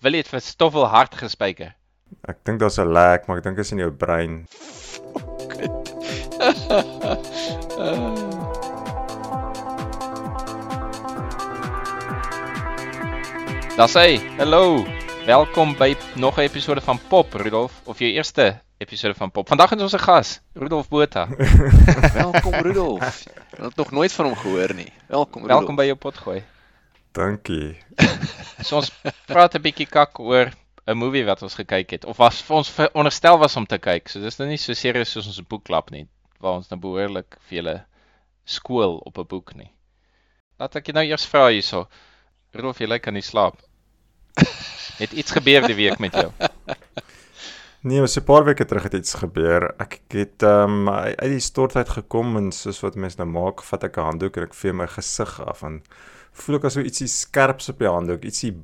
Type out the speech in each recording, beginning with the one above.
Wil jy dit vir Stoffel hard gespyker? Ek dink daar's 'n lek, maar ek dink dit is in jou brein. Daar's hy. Hallo. Welkom by nog 'n episode van Pop, Rudolf, of jou eerste episode van Pop. Vandag het ons 'n gas, Rudolf Botha. Welkom Rudolf. Ek het nog nooit van hom gehoor nie. Welkom Rudolf. Welkom by jou potgooi. Dankie. So ons praat 'n bietjie kak oor 'n movie wat ons gekyk het of was vir ons veronderstel was om te kyk. So dis nou nie so serieus soos ons boekklap nie, waar ons nou behoorlik vele skool op 'n boek nie. Laat ek jou nou eers vra hierso. Rudolf, jy lyk aan die slaap. Het iets gebeur die week met jou? Nee, maar so 'n paar weke terug het iets gebeur. Ek het ehm um, uit die stort uit gekom en soos wat mense nou maak, vat ek 'n handdoek en ek vee my gesig af en voel ek asof ietsie skerps op die handdoek, ietsie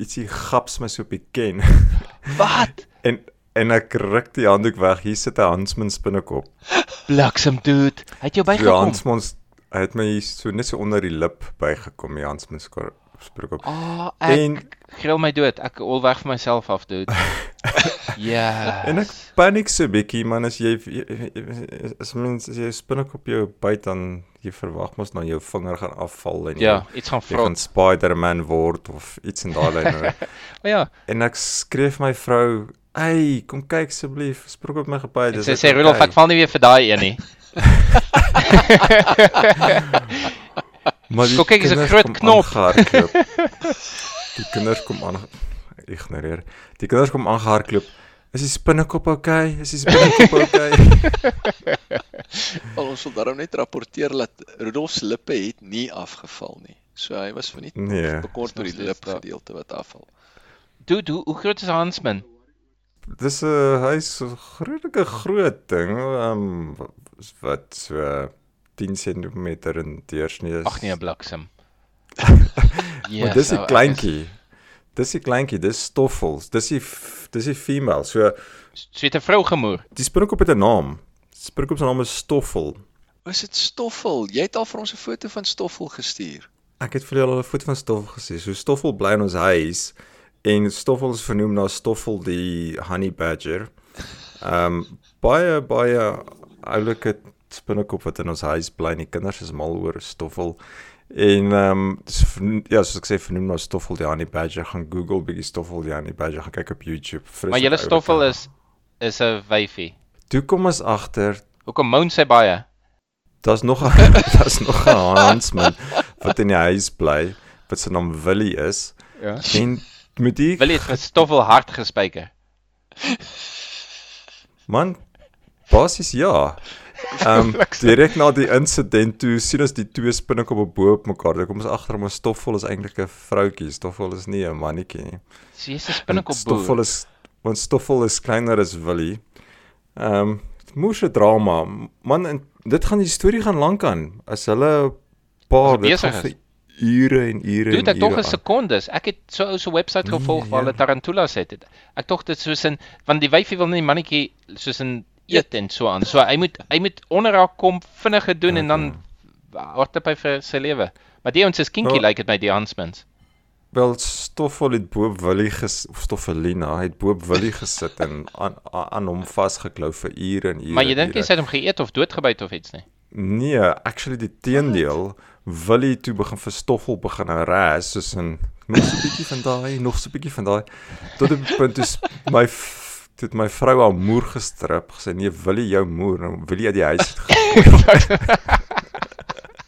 ietsie gaps my so op die ken. Wat? en en ek ruk die handdoek weg. Hier sit 'n Hansman spinnekop. Bliksem dude. Hy het jou Die bygekom. Hansman hy het my so net so onder die lip bygekom, die Hansman spinnekop. Ah, ek En- grill my dood. Ek al weg van myself af dude. Ja. En ek paniek so bietjie man as jy as mens as jy 'n spinnekop jou byt dan jy verwag mos nou jou vinger gaan afval en jy, ja, iets gaan jy gaan vrot. Spider-Man word of iets in daai lyn. O ja. en ek skreef my vrou, "Ey, kom kyk asseblief, spinnekop my gebyt." Sy sê Rudolf, okay?" ek val nie weer vir daai een nie. Maar Kom kyk, is 'n groot knop. Die kinders kom aan ignoreer. Die kinders kom aangehardloop. Is die spinnekop okay? Is die spinnekop okay? Al ons sal daarom net rapporteer dat Rudolf se lippe het nie afgeval nie. So hy was van nie Nee. bekort oor die lip gedeelte wat afval. Dude, hoe, hoe groot is Hansman? Dis 'n hy's so grootike groot ding. Ehm um, wat so uh, 10 cm in deursnee is. Ag nee, 'n bliksem. Maar dis 'n kleintjie. Dis 'n kleintjie, dis stoffels. Dis die dis die female. So So het 'n vrou gemoer. die spinnekop het 'n naam. Spinnekop se naam is Stoffel. Was dit Stoffel? Jy het al vir ons 'n foto van Stoffel gestuur. Ek het vir julle al 'n foto van Stoffel gesien. So Stoffel bly in ons huis en Stoffel is vernoem na Stoffel die honey badger. Ehm um, baie baie oulike spinnekop wat in ons huis bly. en Die kinders is mal oor Stoffel. En ehm um, dis ja, soos ek sê vernoem na Stoffel die honey badger. Gaan Google bietjie Stoffel die honey badger, gaan kyk op YouTube. Maar Vreeslik julle stoffel is is 'n wyfie. Toe kom ons agter Hoekom moan sy baie? Daar's nog 'n daar's nog 'n Hansman wat in die huis bly wat se naam Willie is Ja. en met die Wil jy dit vir Stoffel hard gespyker? man basies ja. Ehm um, direk na die insident toe sien ons die twee spinnekoppe bo op mekaar. Daar kom ons agter om 'n stoffel is eintlik 'n vroutjie. Stoffel is nie 'n mannetjie nie. So jy's 'n spinnekop Stoffel boer. is want stoffel is kleiner as Willie. Ehm um, moeë drama. Man en dit gaan die storie gaan lank aan as hulle pa As hy dit gaan besig is. vir ure en ure en ek tog ure 'n aan. sekondes. Ek het so ou se webwerf Nee, gevolg waar ja. hulle tarantulas het. Ek tog dit soos in want die wyfie wil nie die mannetjie soos in eet en so aan. So hy moet hy moet onder haar kom vinniger doen en dan hardop hy vir sy lewe. Maar die ons is kinky Wel- lyk dit my die Hansmans. Wel Stoffel het bo Willie ges of Stoffelina het bo Willie gesit en aan aan hom vasgeklou vir ure en ure. Maar jy dink jy sy het hom geëet of doodgebyt of iets nie? Nee, actually die teendeel. Willie toe begin vir Stoffel begin ras soos in nog so 'n bietjie van daai, nog so 'n bietjie van daai tot op punt is my toe het my vrou haar moer gestrip gesê nee Willie jou moer nou Willie uit die huis ge-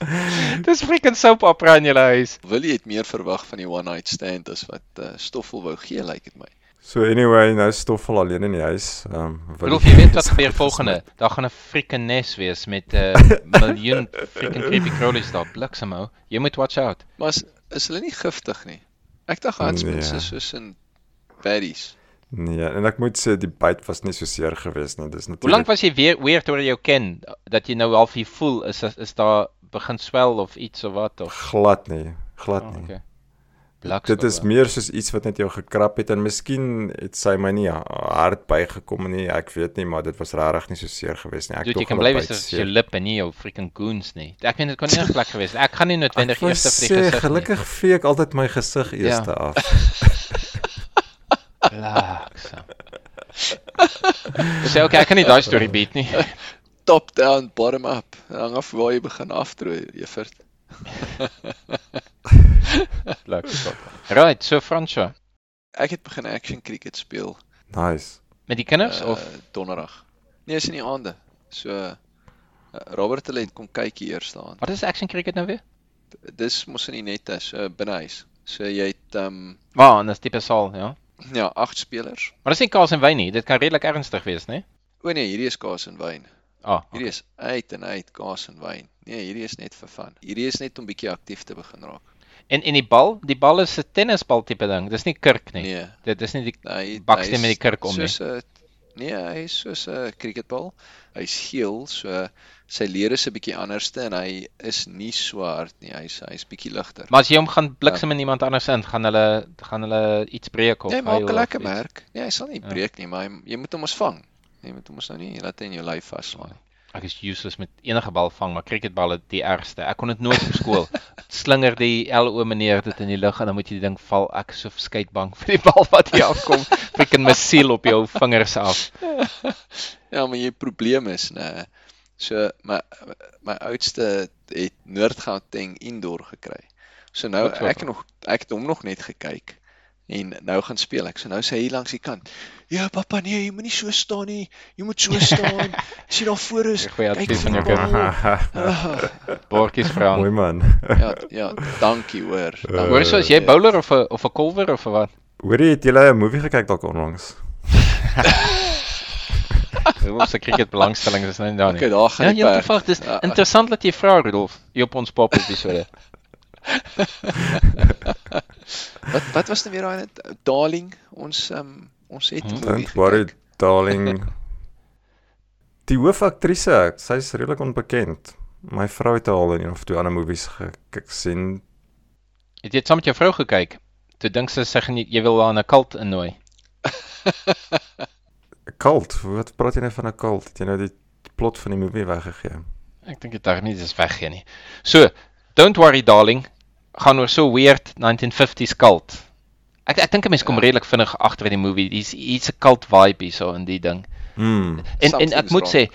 Dis freaking soap opera in julle huis. Willie het meer verwag van die one night stand as wat uh, Stoffel wou gee, lyk dit my. So anyway, nou is Stoffel alleen in die huis. Ehm um, Rudolf, jy weet wat gebeur volgende? Daar gaan 'n freaking nes wees met 'n uh, miljoen freaking creepy crawlies daar bliksem ou. Jy moet watch out. Maar is, is hulle nie giftig nie? Ek dink Hansmans Nee. is soos in baddies. Nee, en ek moet sê die byt was nie so seer geweest nie. Dis Hoe lank natuurlik was jy weer weird oor jou ken dat jy nou half hier voel is is, is daar begin swel of iets of wat of glad nie, glad oh, nie. okay. Bliksem. Dit is meer soos iets wat net jou gekrap het en miskien het sy my nie hard bygekom nie. Ek weet nie, maar dit was regtig nie so seer geweest nie. Ek Dude, jy kan bly wees is jou lip en nie jou freaking goons nie. Ek meen dit kon enige plek gewees. Ek gaan nie noodwendig vir die sê, gesig nie. gelukkig vee ek altyd my gesig eers Ja. af. Dis sê okay, ek kan nie daai storie beat nie. Top down, bottom up. Hang af waar jy begin afdrooi, Evert. Blikse. Right, so Fransjo, Ek het begin action cricket speel Nice. met die kinders uh, of donderdag. Nee, is in die aande. So uh, Robert het kom kyk hier eers daan. wat is action cricket nou weer? Dis mos in die nette, so binne huis. So jy het ehm um, Maar, oh, dis tipe saal, ja. Ja, 8 spelers. Maar dis nie kaas en wyn nie. Dit kan redelik ernstig wees, né? O nee, hierdie is kaas en wyn. Ah, Hierdie is uit en uit kaas en wyn. Nee, hierdie is net vir fun. Hierdie is net om bietjie aktief te begin raak. En en die bal, die bal is 'n tennisbal tipe ding. Dis nie kurk nie. Nee, Dit is nie die hy Baksteen met die kurk om nie. soos 'n Nee, hy is soos 'n cricketbal. Hy's geel, so sy leer is 'n bietjie anderste en hy is nie so hard nie. Hy's hy's bietjie ligter. Maar as jy hom gaan bliksem in iemand anders in, gaan hulle gaan hulle iets breek of Jy maak huil 'n lekker merk. Nee, hy sal nie Ja. breek nie, maar hy, jy moet hom ons vang. Jy moet hom ons nou nie laat hy in jou lyf vaslaan nie. Ek is useless met enige bal vang, maar cricketballe die ergste. Ek kon dit nooit op skool. Slinger die LO meneer dit in die lug en dan moet jy die ding val. Ek is so verskeid bang vir die bal wat hier afkom. Freaking missiel op jou vingers af. Ja, maar jy probleem is, nê. So my my oudste het Noord-Gauteng indoor gekry. So nou ek nog ek het hom nog net gekyk en nou gaan speel ek. So nou sê hy langs die kant. Ja, pappa, nee, jy moenie so staan nie. Jy moet so staan. As jy daar voor is, Goeie kyk advies van jou kind. Bordjies vra. Mooi man. Ja, ja, dankie hoor. Dankie. Hoor so as jy bowler of 'n of 'n kolwer of 'n wat? Hoorie, het julle 'n movie gekyk dalk onlangs? Hoe se cricket belangstelling is nou nie daar nie. Okay, daar gaan Ja, die jy perd. verwag dis Ja. interessant dat jy vra Rudolf hier op ons pop episode. Wat wat was nou weer daai net Darling? Ons um, ons het Hm? movie Don't worry, darling. Die hoofaktrise, sy's redelik onbekend. My vrou het al in een of twee ander movies gekyk sien. Het jy dit saam met jou vrou gekyk? Toe dink sy sy gaan jy, wil haar in 'n kult innooi. 'n Cult. Wat praat jy nou van 'n cult? Het jy nou die plot van die movie weggegee? Ek dink dit daar nie dis weggee nie. So, don't worry darling, gaan oor so weird 1950s cult. Ek ek dink 'n mens kom Ja. redelik vinnig agter in die movie. Dis iets 'n cult vibe hierso in die ding. Hmm. En en ek moet sê, wrong.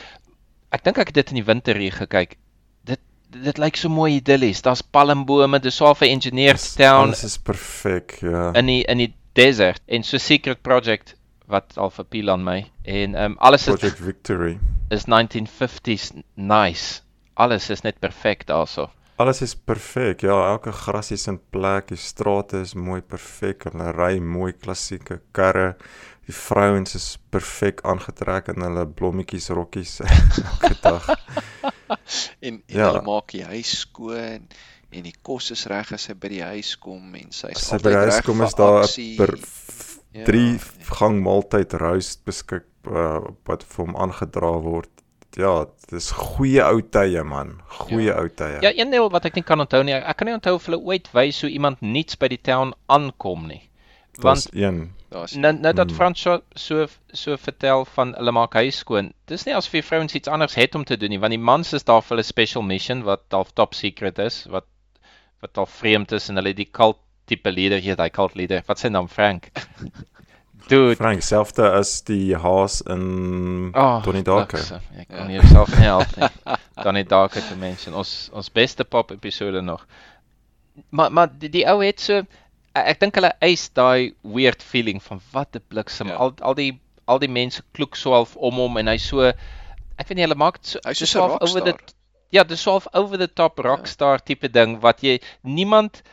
ek dink ek het dit in die winter hier gekyk. Dit dit lyk so mooi idillies. Daar's palmbome, dis so 'n engineered town Alles is perfek, ja. in die in die desert en so secret project wat al verpiel aan my en ehm um, alles is Project Victory. is 1950s nice. Alles is net perfek daarso. Alles is perfek. Ja, elke gras is in plek, die strate is mooi perfek. Hulle ry mooi klassieke karre. Die vrouens is perfek aangetrek in hulle blommetjies rokkies elke dag. En en Ja. hulle maak die huis skoon en die kos is reg as hy by die huis kom en sy's As jy by altyd die huis reg kom is daar. 'n per Ja. drie gang maaltyd roast beskik uh, wat vir hom aangedra word. Ja, dis goeie ou tye man. Goeie Ja. ou tye. Ja, een ding wat ek nie kan onthou nie. Ek kan nie onthou of hulle ooit wys hoe iemand niets by die town aankom nie. Want een. Daar's nou nou dat Mm. Frans so so so vertel van hulle maak huis skoon. Dis nie asof die vrouens iets anders het om te doen nie, want die mans is daar vir hulle special mission wat half top secret is, wat wat al vreemd is en hulle die cult tipe leader hier, daai cult leader. Wat sy naam Frank? Dude, Frank selfde as die haas in Oh, Donnie Darko. Ek Ja. kan nie jouself nie help nie. Donnie Darko te mention. Ons ons beste pop episode nog. Maar maar die, die ou het so ek, dink hulle eis daai weird feeling van wat 'n bliksem. Ja. Al al die al die mense kloek so half om hom en hy so ek weet nie hulle maak so Hy's soos 'n half over the rockstar. ja, dis so half over the top rockstar tipe ding wat jy niemand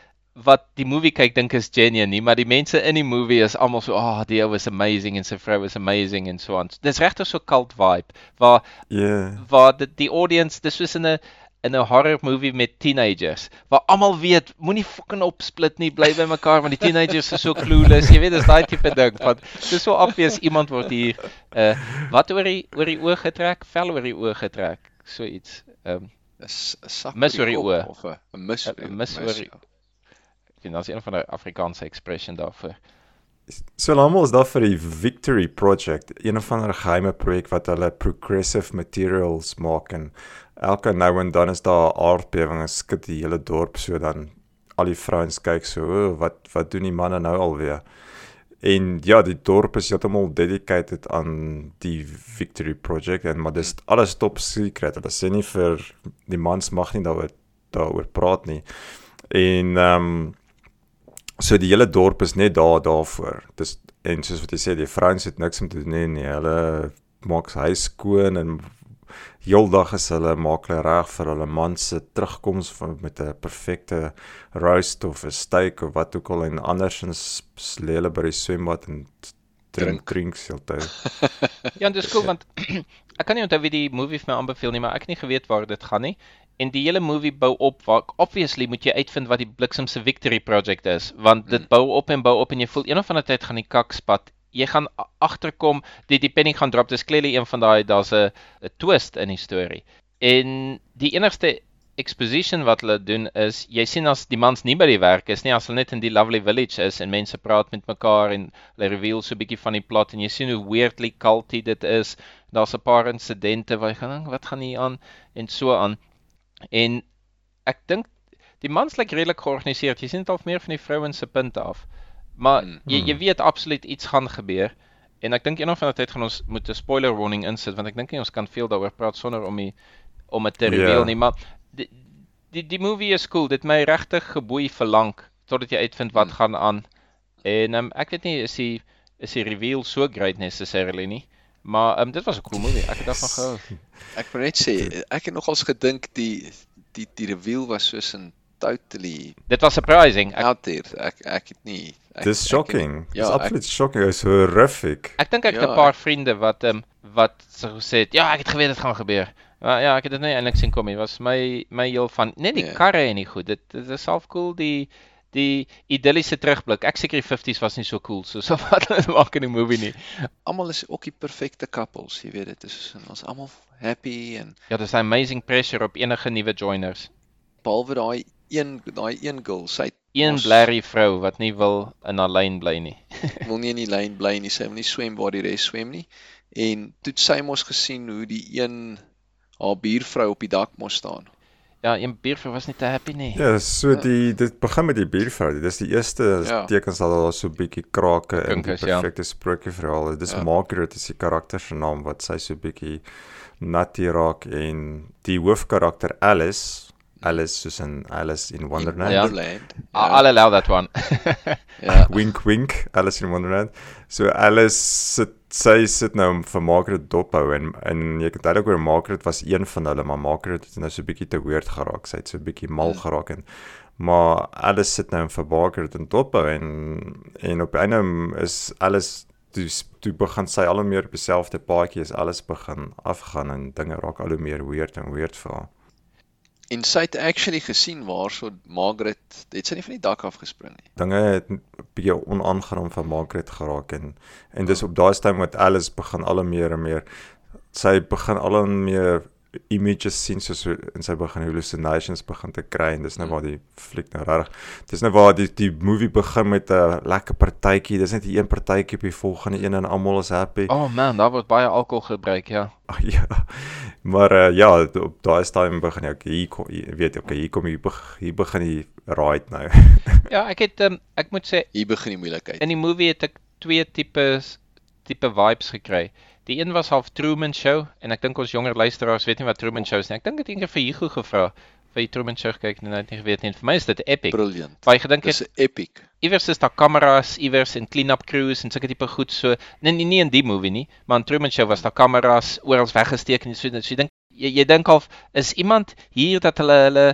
wat die movie kyk dink is genuine nie, maar die mense in die movie is almal so, "Ah, oh, die ou is amazing en sy vrou is amazing en so aan." Dis regtig so cult vibe waar Ja. waar die, die audience dis soos in 'n in 'n horror movie met teenagers waar almal weet moenie fucking opsplit nie bly by mekaar want die teenagers is so clueless jy weet dis daai tipe ding want dis so obvious iemand word hier uh wat oor die oor die oë getrek vel oor die oë getrek so iets ehm um, 'n sak Mis oor die oë. of 'n mis 'n mis oor ek weet daar's een van die Afrikaanse expression daarvoor So almal is daar vir die Victory Project, een of ander geheime projek wat hulle progressive materials maak en elke nou en dan is daar 'n aardbewing en skud die hele dorp so dan al die vrouens kyk so, o, wat wat doen die manne nou alweer? En ja, die dorp is heeltemal dedicated aan die Victory Project en maar dis alles top secret. Hulle sê nie vir die mans mag nie daaroor daaroor praat nie. En ehm um, so die hele dorp is net daar daarvoor. Dis en soos wat jy sê, die vrouens het niks om te doen nie. nie. Hulle maak sy huis skoon en heeldag is hulle maak hulle reg vir hulle man se terugkoms van met 'n perfekte roast of 'n steak of wat ook al en andersins lê hulle by die swembad en drink drinks heeltyd. Ja, dis cool want ek kan nie onthou wie die movie vir my aanbeveel nie, maar ek het nie geweet waar dit gaan nie. En die hele movie bou op waar obviously moet jy uitvind wat die Bliksem se Victory Project is, want dit Mm. bou op en bou op en jy voel een of ander tyd gaan die kak spat. Jy gaan agterkom die die penny gaan drop. Dis clearly een van daai daar's 'n twist in die storie. En die enigste exposition wat hulle doen is jy sien as die mans nie by die werk is nie, as hulle net in die lovely village is en mense praat met mekaar en hulle reveal so 'n bietjie van die plot en jy sien hoe weirdly culty dit is. Daar's 'n paar insidente waar jy gaan wat gaan hier aan en so aan. En ek dink die mans lyk redelik georganiseer. Jy sien dit al meer van die vrouens se punte af. Maar Mm. jy jy weet absoluut iets gaan gebeur. En ek dink eendag van die tyd gaan ons moet 'n spoiler warning insit want ek dink nie ons kan veel daaroor praat sonder om die om dit te Ja. reveal nie, maar die, die die movie is cool. Dit het my regtig geboei vir lank totdat jy uitvind wat Mm. gaan aan. En um, ek weet nie is die is die reveal so great necessarily nie. Maar um, dit was 'n cool movie. Ek het daarvan gehou. Ek wil net sê ek het nogals gedink die die die reveal was soos 'n totally Dit was surprising. Ek out there. Ek ek het nie ek, Dis ek shocking. het- Dis Ja, ek, absoluut shocking. It's horrific. Ek dink ek het Ja, 'n paar vriende wat ehm wat so gesê het, ja, ek het geweet dit gaan gebeur. Maar ja, ek het dit nie eintlik sien kom nie. Was my my heel van net die Ja. karre en die goed. Dit dit is self cool die die idilliese terugblik. Ek seker die 50s was nie so cool so so wat hulle maak in die movie nie. almal is ook die perfekte couples, jy weet dit is ons almal happy en Ja, dis 'n amazing pressure op enige nuwe joiners. behalwe daai een daai een girl, sy Een blerry vrou wat nie wil in haar lyn bly nie. wil nie in die lyn bly nie, sy wil nie swem waar die res swem nie. En toe sy mos gesien hoe die een haar buurvrou op die dak mos staan. Ja, een buurvrou was nie te happy nie. Ja, so die dit begin met die buurvrou. Dis die eerste Ja. tekens dat daar so 'n bietjie krake in die Dink is, ja. perfekte sprookieverhaal. Dis Ja. Margaret is die karakter se naam wat sy so 'n bietjie natty raak en die hoofkarakter Alice, Alice soos in Alice in Wonderland. Ja. I- I'll allow that one. ja. Wink wink, Alice in Wonderland. So Alice sit sy sit nou vir Margaret dophou en en jy kan duidelik hoor Margaret was een van hulle, maar Margaret het nou so 'n bietjie te weird geraak. Sy het so 'n bietjie mal Hmm. geraak en maar Alice sit nou vir Margaret in dophou en en op 'n einde is Alice toe toe begin sy al hoe meer op dieselfde paadjie as alles begin afgaan en dinge raak al hoe meer weird en weird vir haar. En sy het actually gesien waar so Margaret, het sy nie van die dak af gespring nie. dinge het 'n bietjie onaangenaam van Margaret geraak en en dis op daai stadium wat Alice begin al hoe meer en meer sy begin al hoe meer images sien soos en sy begin hallucinations begin te kry en dis nou Mm. waar die fliek nou reg dis nou waar die die movie begin met 'n lekker partytjie dis net die een partytjie op die volgende een en almal is happy Oh man, daar word baie alkohol gebruik, ja. Ag ja. Maar uh, ja, op daai stadium begin jy okay, hier kom jy weet okay, hier kom hier, beg, hier begin die ride nou. Ja, ek het um, ek moet sê Hier begin die moeilikheid. in die movie het ek twee tipes tipe vibes gekry. Die een was half Truman Show en ek dink ons jonger luisteraars weet nie wat Truman Show is nie. Ek dink dit eendag vir Hugo gevra vir die Truman Show gekyk en hy het nie geweet nie. En vir my is dit epic. Brilliant. Waar jy gedink het Dis epic. iewers is daar kameras, iewers en clean-up crews en sulke tipe goed so. Nee, nee, nie in die movie nie, maar in Truman Show was daar kameras oral weggesteek en so. So jy dink jy, jy dink al is iemand hier dat hulle hulle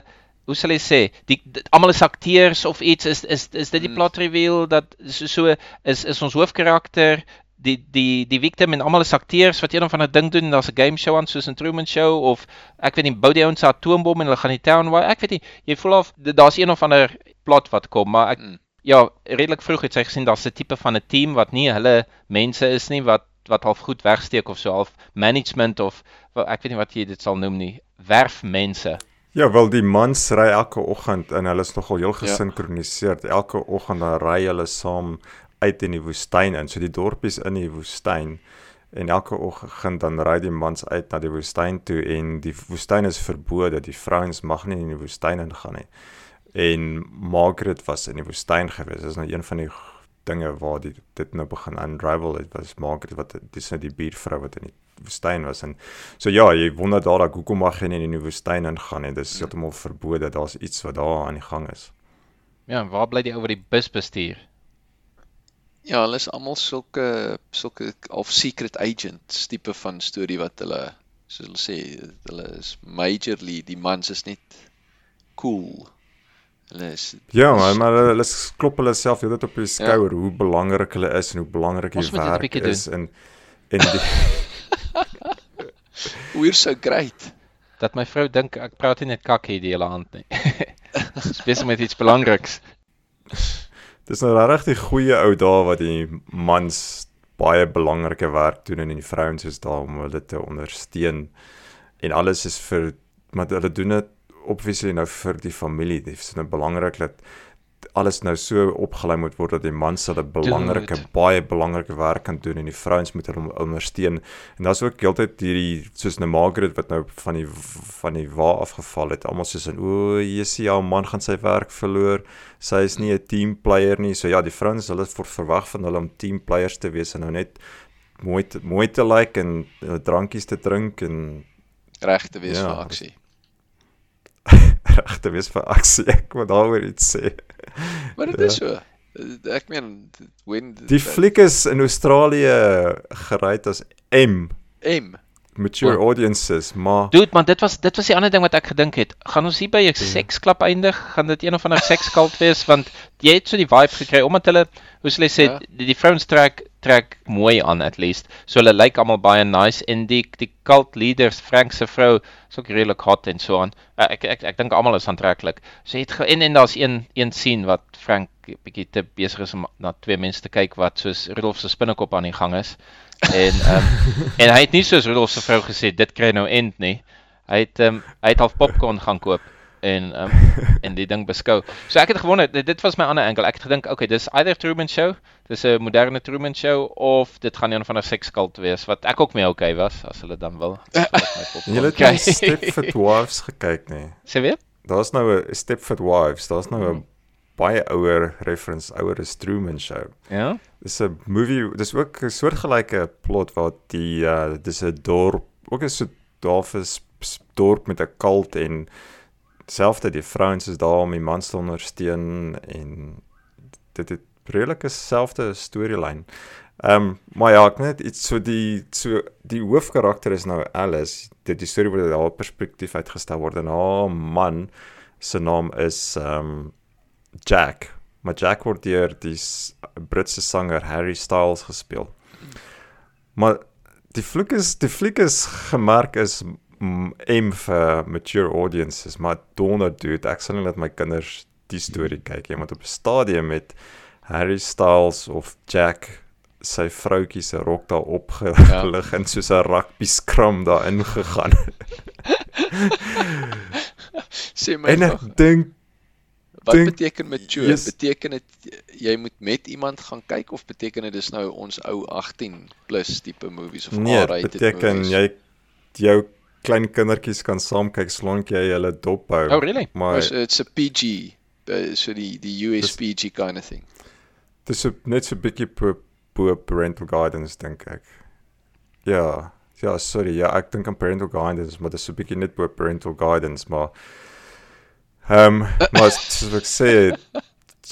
hoe sal jy sê, die, die almal is akteurs of iets is is is dit die Mm. plot reveal dat so, so is is ons hoofkarakter die die die victim en almal is akteurs wat een of ander ding doen en daar's 'n game show aan soos 'n Truman Show of ek weet nie bou die ouens 'n atoombom en hulle gaan die town waar ek weet nie jy voel of daar's een of ander plot wat kom maar ek Mm. ja redelik vroeg het sy gesien daar's 'n tipe van 'n team wat nie hulle mense is nie wat wat half goed wegsteek of so half management of wel, ek weet nie wat jy dit sal noem nie werfmense Ja, wel die mans ry elke oggend en hulle is nogal heel Ja. gesinkroniseer. Elke oggend dan ry hulle saam uit in die woestyn in. So die dorpies in die woestyn en elke oggend dan ry die mans uit na die woestyn toe en die woestyn is verbode. Die vrouens mag nie in die woestyn ingaan nie. En Margaret was in die woestyn gewees. Dis nou een van die dinge waar die dit nou begin unravel het was Margaret wat dis net die buurvrou wat in die woestyn was en so ja jy wonder daar dat hoekom mag jy nie in die woestyn ingaan en dis heeltemal verbode daar's iets wat daar aan die gang is Ja, waar bly die ou wat die bus bestuur? Ja, hulle is almal sulke sulke of secret agents tipe van storie wat hulle soos hulle sê, hulle is majorly die mans is net cool. Hulle is Ja, maar, maar hulle, hulle klop hulle self heeltyd op die skouer ja. hoe belangrik hulle is en hoe belangrik die werk is en en die we're so great. Dat my vrou dink ek praat nie net kak hier die hele hand nie. Spesiaal met iets belangriks. dis nou regtig die goeie ou dae wat die mans baie belangrike werk doen en die vrouens is daar om hulle te ondersteun en alles is vir maar hulle doen dit obviously nou vir die familie. Dit is nou belangrik dat alles nou so opgelei moet word dat die mans hulle belangrike Dude. baie belangrike werk kan doen en die vrouens moet hulle ondersteun. En daar's ook heeltyd hierdie soos 'n Margaret wat nou van die van die wa afgeval het. Almal soos in o, Jessie, jou man gaan sy werk verloor. Sy is nie 'n team player nie. So ja, die vrouens hulle word verwag van hulle om team players te wees en nou net mooi te, mooi te lyk like en uh, drankies te drink en Reg te wees Ja. vir aksie. reg te wees vir aksie. Ek wil daaroor iets sê. Maar dit is so. Ek meen when Die fliek is in Australië gereid as M. M mature Wel- audiences, maar Dude, man, dit was dit was die ander ding wat ek gedink het. Gaan ons hier by 'n seksklap eindig? Gaan dit een of ander sekskalt wees want jy het so die vibe gekry omdat hulle hoe ek sê Ja. die, die vrouens trek trek mooi aan at least. So hulle lyk almal baie nice en die die cult leaders Frank se vrou is ook redelik hot en so aan. Uh, ek ek ek dink almal is aantreklik. So het en en daar's een een scene wat Frank bietjie te besig is om na twee mense te kyk wat soos Rudolf se spinnekop aan die gang is. En ehm en hy het nie soos Rudolf se vrou gesê dit kry nou end nie. Hy het um, hy het half popcorn gaan koop en um, en die ding beskou. So ek het gewonder dit, dit was my ander angle. Ek het gedink okay, dis either Truman Show, dis 'n moderne Truman Show of dit gaan een van 'n sekskalt wees wat ek ook mee okay was as hulle dan wil. julle het nie Stepford Wives gekyk nie. Sê weer? Daar's nou 'n Stepford Wives, daar's nou 'n baie ouer reference, ouer as Truman Show. Ja. Dis 'n movie, dis ook 'n soortgelyke plot waar die uh dis 'n dorp, ook 'n so dorpes dorp met 'n kult en selfs die vrouens is daar om die mans te ondersteun en dit het redelike selfde storielyn. Ehm um, maar ja, ek net iets so die so die hoofkarakter is nou Alice. Dit die storie word uit haar perspektief uitgestel word en haar man se naam is ehm um, Jack. Maar Jack word deur die Britse sanger Harry Styles gespeel. Maar die fliek is die fliek is gemerk is M vir mature audiences, maar donder dude, ek sal nie laat my kinders die storie kyk nie, want op 'n stadium met Harry Styles of Jack sy vroutjie se rok daar opgelig ja. en soos 'n rugby skram daarin gegaan. sê my en ek dink wat dink- beteken mature? Yes. Beteken dit jy moet met iemand gaan kyk of beteken dit dis nou ons ou 18 plus tipe movies of nee, R-rated beteken movies? jy jou klein kindertjies kan saam kyk solank jy hulle dop hou. Oh really? Maar It's, it's a PG, uh, so die die US Dis- PG kind of thing. Dis so net so bietjie bo bo parental guidance dink ek. Ja, ja, sorry. Ja, ek dink aan parental guidance, maar dis so bietjie net bo parental guidance, maar ehm um, maar soos ek sê,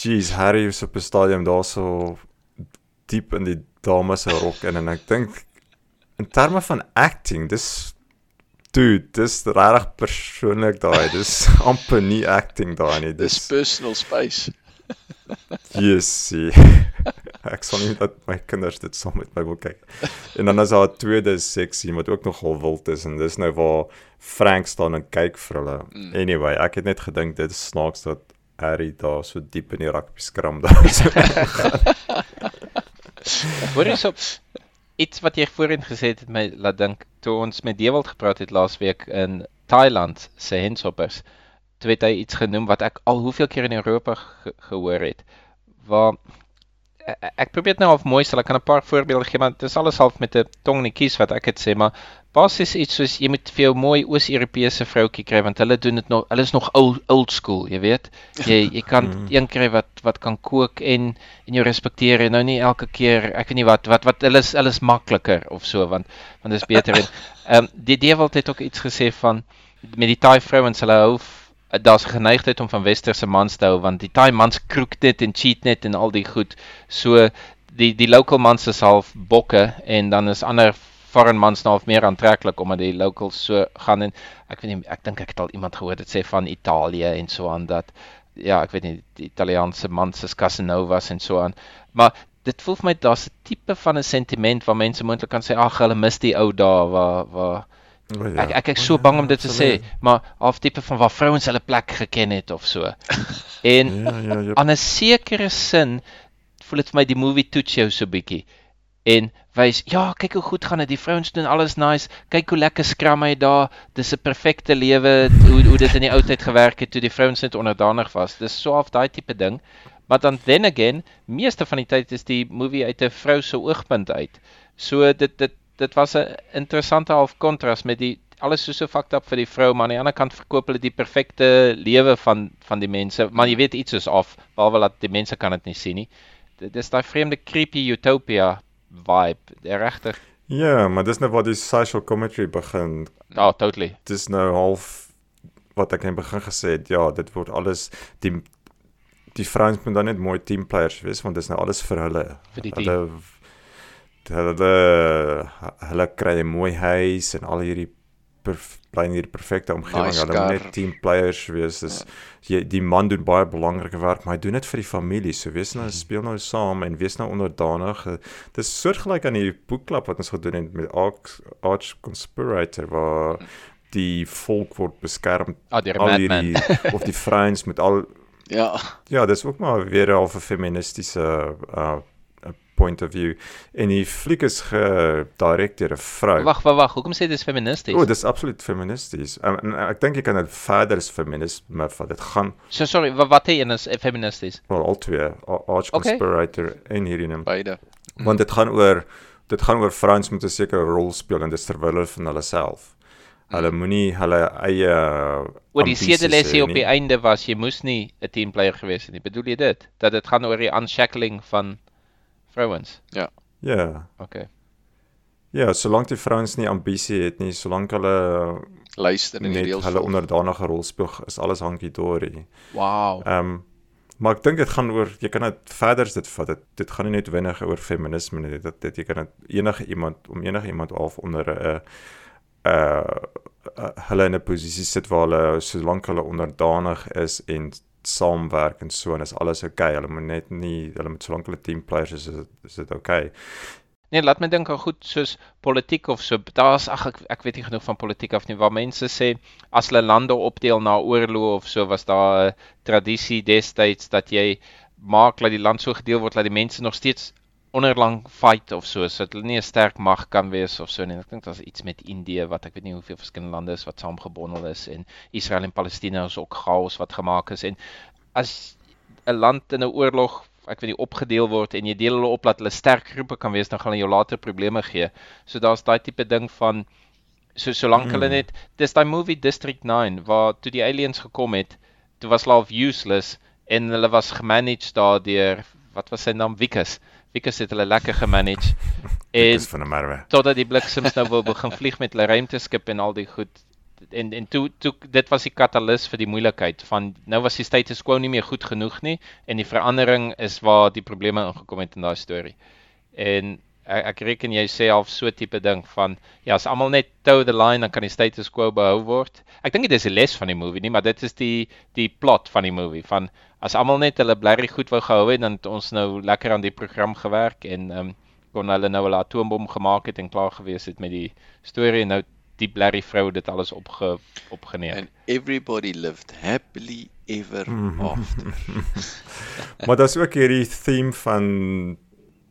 jeez, Harry is op 'n stadium daar so diep in die dames se rok in en ek dink in terme van acting, dis dude, dis regtig persoonlik daai. Dis amper nie acting daai nie. Dis Dis personal space. Yes. ek sal nie dat my kinders dit saam met my wil kyk. En dan is daar 'n tweede seksie wat ook nogal wild is en dis nou waar Frank staan en kyk vir hulle. Mm. Anyway, ek het net gedink dit is snaaks dat Harry daar so diep in die rugby skram daar is. Hoor eens op iets wat jy voorheen gesê het my laat dink toe ons met Dewald gepraat het laasweek in Thailand se henshoppers. Toe het hy iets genoem wat ek al hoeveel keer in Europa ge gehoor het. Waar ek, probeer dit nou half mooi stel. Ek kan 'n paar voorbeelde gee, maar dit is alles half met 'n tong in die kies wat ek dit sê, maar basies iets soos jy moet vir jou mooi Oos-Europese vroutjie kry want hulle doen dit nog hulle is nog old old school, jy weet. Jy jy kan Mm. een kry wat wat kan kook en en jou respekteer en nou nie elke keer ek weet nie wat wat wat hulle is hulle is makliker of so want want dit is beter en ehm um, die Dewald het ook iets gesê van met die Thai vrouens hulle hou daar's 'n geneigtheid om van westerse mans te hou want die Thai mans kroek dit en cheat net en al die goed. So die die local mans is half bokke en dan is ander foreign mans nou half meer aantreklik omdat die locals so gaan en ek weet nie ek dink ek het al iemand gehoor dit sê van Italië en so aan dat ja, ek weet nie die Italiaanse mans is Casanovas en so aan. Maar dit voel vir my daar's 'n tipe van 'n sentiment waar mense moontlik kan sê ag hulle mis die ou dae waar waar O, ja. Ek ek ek is so ja, bang om dit te sê, maar half tipe van waar vrouens hulle plek geken het of so. En Ja, ja, ja. aan 'n sekere sin voel dit vir my die movie toets jou so bietjie en wys ja, kyk hoe goed gaan dit. Die vrouens doen alles nice. Kyk hoe lekker skram hy daar. Dis 'n perfekte lewe hoe hoe dit in die ou tyd gewerk het toe die vrouens net onderdanig was. Dis so half daai tipe ding. Maar dan then again, meeste van die tyd is die movie uit 'n vrou se oogpunt uit. So dit dit dit was 'n interessante half kontras met die alles so so fucked up vir die vrou, maar aan die ander kant verkoop hulle die perfekte lewe van van die mense. Maar jy weet iets is af, behalwe dat die mense kan dit nie sien nie. Dit is daai vreemde creepy utopia vibe. Regtig. Ja, maar dis nou waar die social commentary begin. Oh, totally. Dis nou half wat ek in die begin gesê het. Ja, dit word alles die die vrouens moet dan net mooi teamplayers wees want dis nou alles vir hulle. Vir die Hulle hulle hulle kry 'n mooi huis en al hierdie bly in hierdie perfekte omgewing. Nice hulle moet net teamplayers wees. Dis jy die man doen baie belangrike werk, maar hy doen dit vir die familie. So wees nou speel nou saam en wees nou onderdanig. Eh, Dis soortgelyk aan die boekklub wat ons gedoen het met Arch, Arch Conspirator waar die volk word beskerm Ah, 'n al hierdie of die vrouens met al Ja, ja, dis ook maar weer 'n half feministiese uh point of view. En die fliek is gedirek deur 'n vrou. Wag, wag, wag. Hoekom sê jy dis feministies? O, oh, dis absoluut feministies. Um, en ek dink jy kan dit verder as feminisme vat. Dit gaan So sorry, wat wat een is eh, feministies? wel al twee, Ar- Arch Okay. Conspirator en hierdie een. beide. Want dit gaan oor dit gaan oor vrouens met 'n sekere rol speel en dit is ter wille van hulle self. Hulle moenie hulle eie Oor die hê op die einde was jy moes nie 'n teamplayer gewees het nie. Bedoel jy dit? Dat dit gaan oor die unshackling van vrouens. Ja. Okay. Ja, solank die vrouens nie ambisie het nie, solank hulle Luister en die reëls hulle onderdanige rol speel, is alles hankie dorie. Wow. Ehm um, maar ek dink dit gaan oor jy kan dit verder as dit vat. Dit dit gaan nie net wenig oor feminisme nie. Dit dit jy kan dit enige iemand om enige iemand af onder 'n uh uh hulle in 'n posisie sit waar hulle solank hulle onderdanig is en saamwerk en so en is alles oukei. Okay. Hulle moet net nie hulle moet solank hulle team players is is dit- oukei. Okay. Nee, laat my dink aan goed soos politiek of so. Daar's ag ek ek weet nie genoeg van politiek af nie waar mense sê as hulle lande opdeel na oorloë of so was daar 'n tradisie destyds dat jy maak dat die land so gedeel word dat die mense nog steeds onderlang fight of so sodat hulle nie 'n sterk mag kan wees of so nie. Ek dink daar's iets met Indië wat ek weet nie hoeveel verskillende lande is wat saamgebondel is en Israel en Palestina is ook chaos wat gemaak is en as 'n land in 'n oorlog ek weet nie opgedeel word en jy deel hulle op dat hulle sterk groepe kan wees dan gaan hulle jou later probleme gee. So daar's daai tipe ding van so solank mm. hulle Mm. net dis daai movie District 9 waar toe die aliens gekom het, toe was hulle half useless en hulle was gemanage daardeur wat was sy naam Wikus. Wikus het hulle lekker gemanage en is van 'n merwe. totdat die bliksems nou wou begin vlieg met hulle ruimteskip en al die goed en en toe toe dit was die katalis vir die moeilikheid van nou was die status quo nie meer goed genoeg nie en die verandering is waar die probleme ingekom het in daai storie. En ek, ek reken jy sê half so tipe ding van ja, as almal net toe the line dan kan die status quo behou word. Ek dink dit is 'n les van die movie nie, maar dit is die die plot van die movie van as almal net hulle blerrie goed wou gehou het dan het ons nou lekker aan die program gewerk en ehm um, kon hulle nou 'n atoombom gemaak het en klaar gewees het met die storie en nou die blerrie vrou dit alles opge opgeneem. And everybody lived happily ever Mhm. after. maar daar's ook hierdie theme van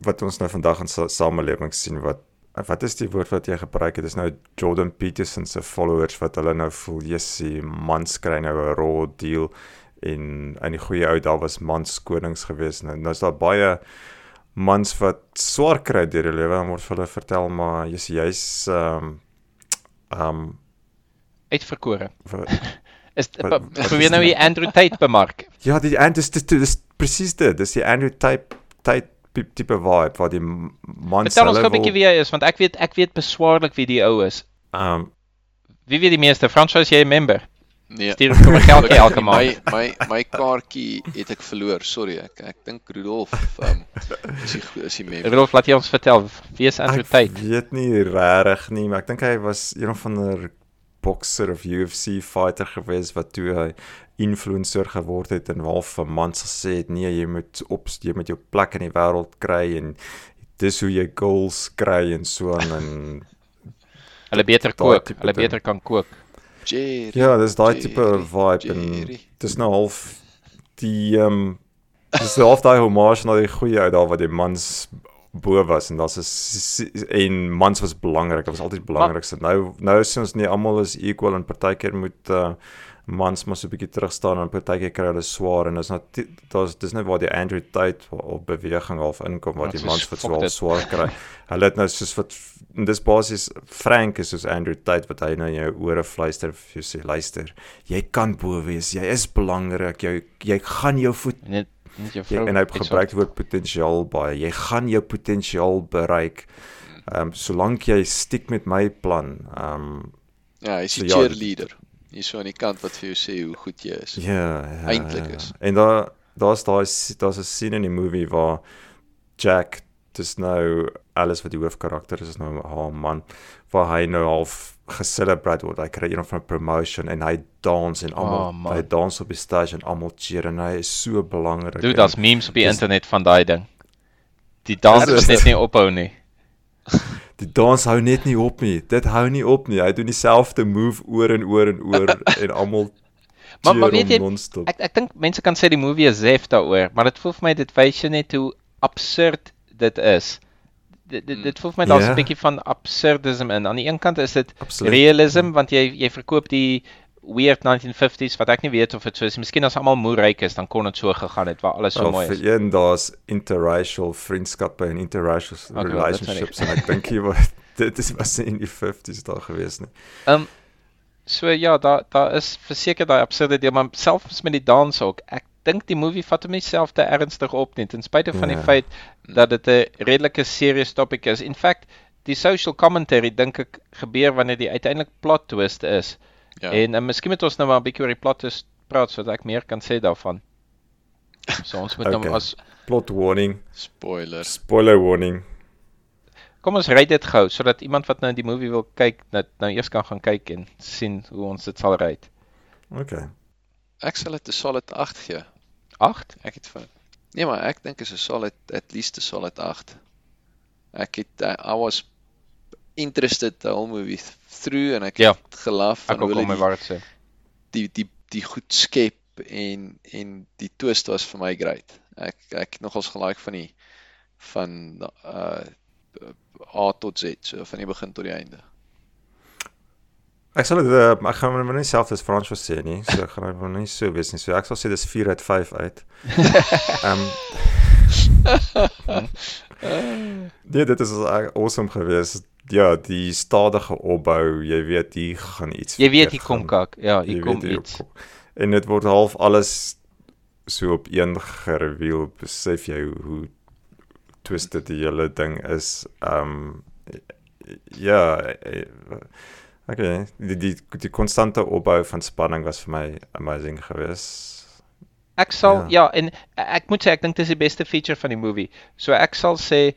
wat ons nou vandag in sa samelewing sien wat wat is die woord wat jy gebruik het? Dis nou Jordan Peterson se followers wat hulle nou voel jessie mans kry nou 'n raw deal en in die goeie ou daar was mans konings gewees nou nou is daar baie mans wat swaar kry deur die lewe, dan word vir hulle vertel maar jy's jy's ehm ehm Uitverkore. wat- Is probeer nou die Andrew Tate bemark. ja, die en dis dis presies dit. Dis die Andrew Tate Tate tipe vibe waar die m- mans Vertel ons hulle gou 'n bietjie wie hy is want ek weet ek weet beswaarlik wie die ou is. Ehm Wie weet die meeste? Francois jy member? Nee. Stuur vir my geldjie elke maand. My my my kaartjie het ek verloor. Sorry, ek ek dink Rudolf um, is die is die member. Rolf, laat jy ons vertel wie is Andrew Ek Tate? weet nie regtig nie, maar ek dink hy was een van 'n boxer of UFC fighter gewees wat toe hy influencer geword het en waar vir mans gesê het nee, jy moet op jy moet jou plek in die wêreld kry en dis hoe jy goals kry en so aan en Hulle beter kook, hulle beter kan kook. Jerry. ja, dis daai tipe Jerry, vibe en Jerry. dis nou half die ehm um, dis half daai homage na die goeie ou daar wat die mans bo was en daar's 'n en mans was belangrik. Dit was altyd belangrikste. Nou nou is ons nie almal is equal en partykeer moet uh, mans maar so 'n bietjie terug staan en partykeer kry hulle swaar en dis nou daar's dis net waar die Andrew Tate op beweging half inkom waar die mans fuck swaar dit. swaar kry. Hulle het nou soos wat dis basies Frank is soos Andrew Tate wat hy nou in jou ore fluister vir jou sê luister, jy kan bo wees, jy is belangrik, jy jy gaan jou voet Net net jou jy, vrou. en hy gebruik die woord potensiaal baie. Jy gaan jou potensiaal bereik. Ehm um, solank jy stiek met my plan. Ehm um, Ja, hy's die So ja, cheerleader. Hier so aan die kant wat vir jou sê hoe goed jy is. ja, ja. Eintlik ja. is. En daar daar's daai daar's 'n scene in die movie waar Jack dis nou alles wat die hoofkarakter is is nou haar man waar hy nou half geselebrate word. Hy kry een van 'n promotion en hy dans en almal Oh, hy dans op die stage en almal cheer en hy is so belangrik. Dude, en- daar's memes op die dis- internet van daai ding. Die dans is net nie ophou nie. Die dans hou net nie op nie. Dit hou nie op nie. Hy doen dieselfde move oor en oor en oor en almal Maar- maar weet jy. Ek ek dink mense kan sê die movie is zef daaroor, maar dit voel vir my dit wys jou net hoe absurd dit is. Dit dit, dit voel vir my daar's 'n Ja. bietjie van absurdism in. Aan die een kant is dit Absoluut. realism want jy jy verkoop die weird 1950s wat ek nie weet of dit so is. Miskien as almal moe ryk is, dan kon dit so gegaan het waar alles so Wel, mooi vir is. een daar's interracial vriendskappe en interracial dit sal relationships en ek dink jy wat dit is was in die 50s daar gewees nie. Ehm so ja, daar daar is verseker daai absurde deel, maar selfs met die dans ook. Ek dink die movie vat hom self te ernstig op nie, ten spyte van die Ja. feit dat dit 'n redelike serious topic is. In fact, die social commentary dink ek gebeur wanneer die uiteindelik plot twist is. Ja. En uh, miskien moet ons nou maar 'n bietjie oor die plot twist praat sodat ek meer kan sê daarvan. So ons moet Okay. nou as Plot warning, Spoiler. spoiler warning. kom ons ry dit gou sodat iemand wat nou die movie wil kyk, net nou eers kan gaan kyk en sien hoe ons dit sal ry. Okay. Ek sal dit 'n solid 8 gee. 8? Ek het van Nee, maar ek dink is 'n solid at least 'n solid 8. Ek het uh, I was interested the whole movie through en ek Ja. het gelaf van hoe hulle waar sê. die, die die die goed skep en en die twist was vir my great. Ek ek het nogals gelike van die van uh A tot Z, so van die begin tot die einde. Ek sal dit uh, ek gaan maar nie self as Frans sê nie, so ek gaan maar nie so wees nie. So ek sal sê dis 4 uit 5 uit. Ehm Nee, dit is uh, awesome geweest. Ja, die stadige opbou, jy weet hier gaan iets. Jy weet hier kom kak. Ja, Jy hier kom weet hier iets. kom. En dit word half alles so op een gereveal, besef jy hoe, twisted die hele ding is. Ehm ja, eh, okay, die die die konstante opbou van spanning was vir my amazing geweest. Ek sal ja. ja, en ek moet sê ek dink dis die beste feature van die movie. So ek sal sê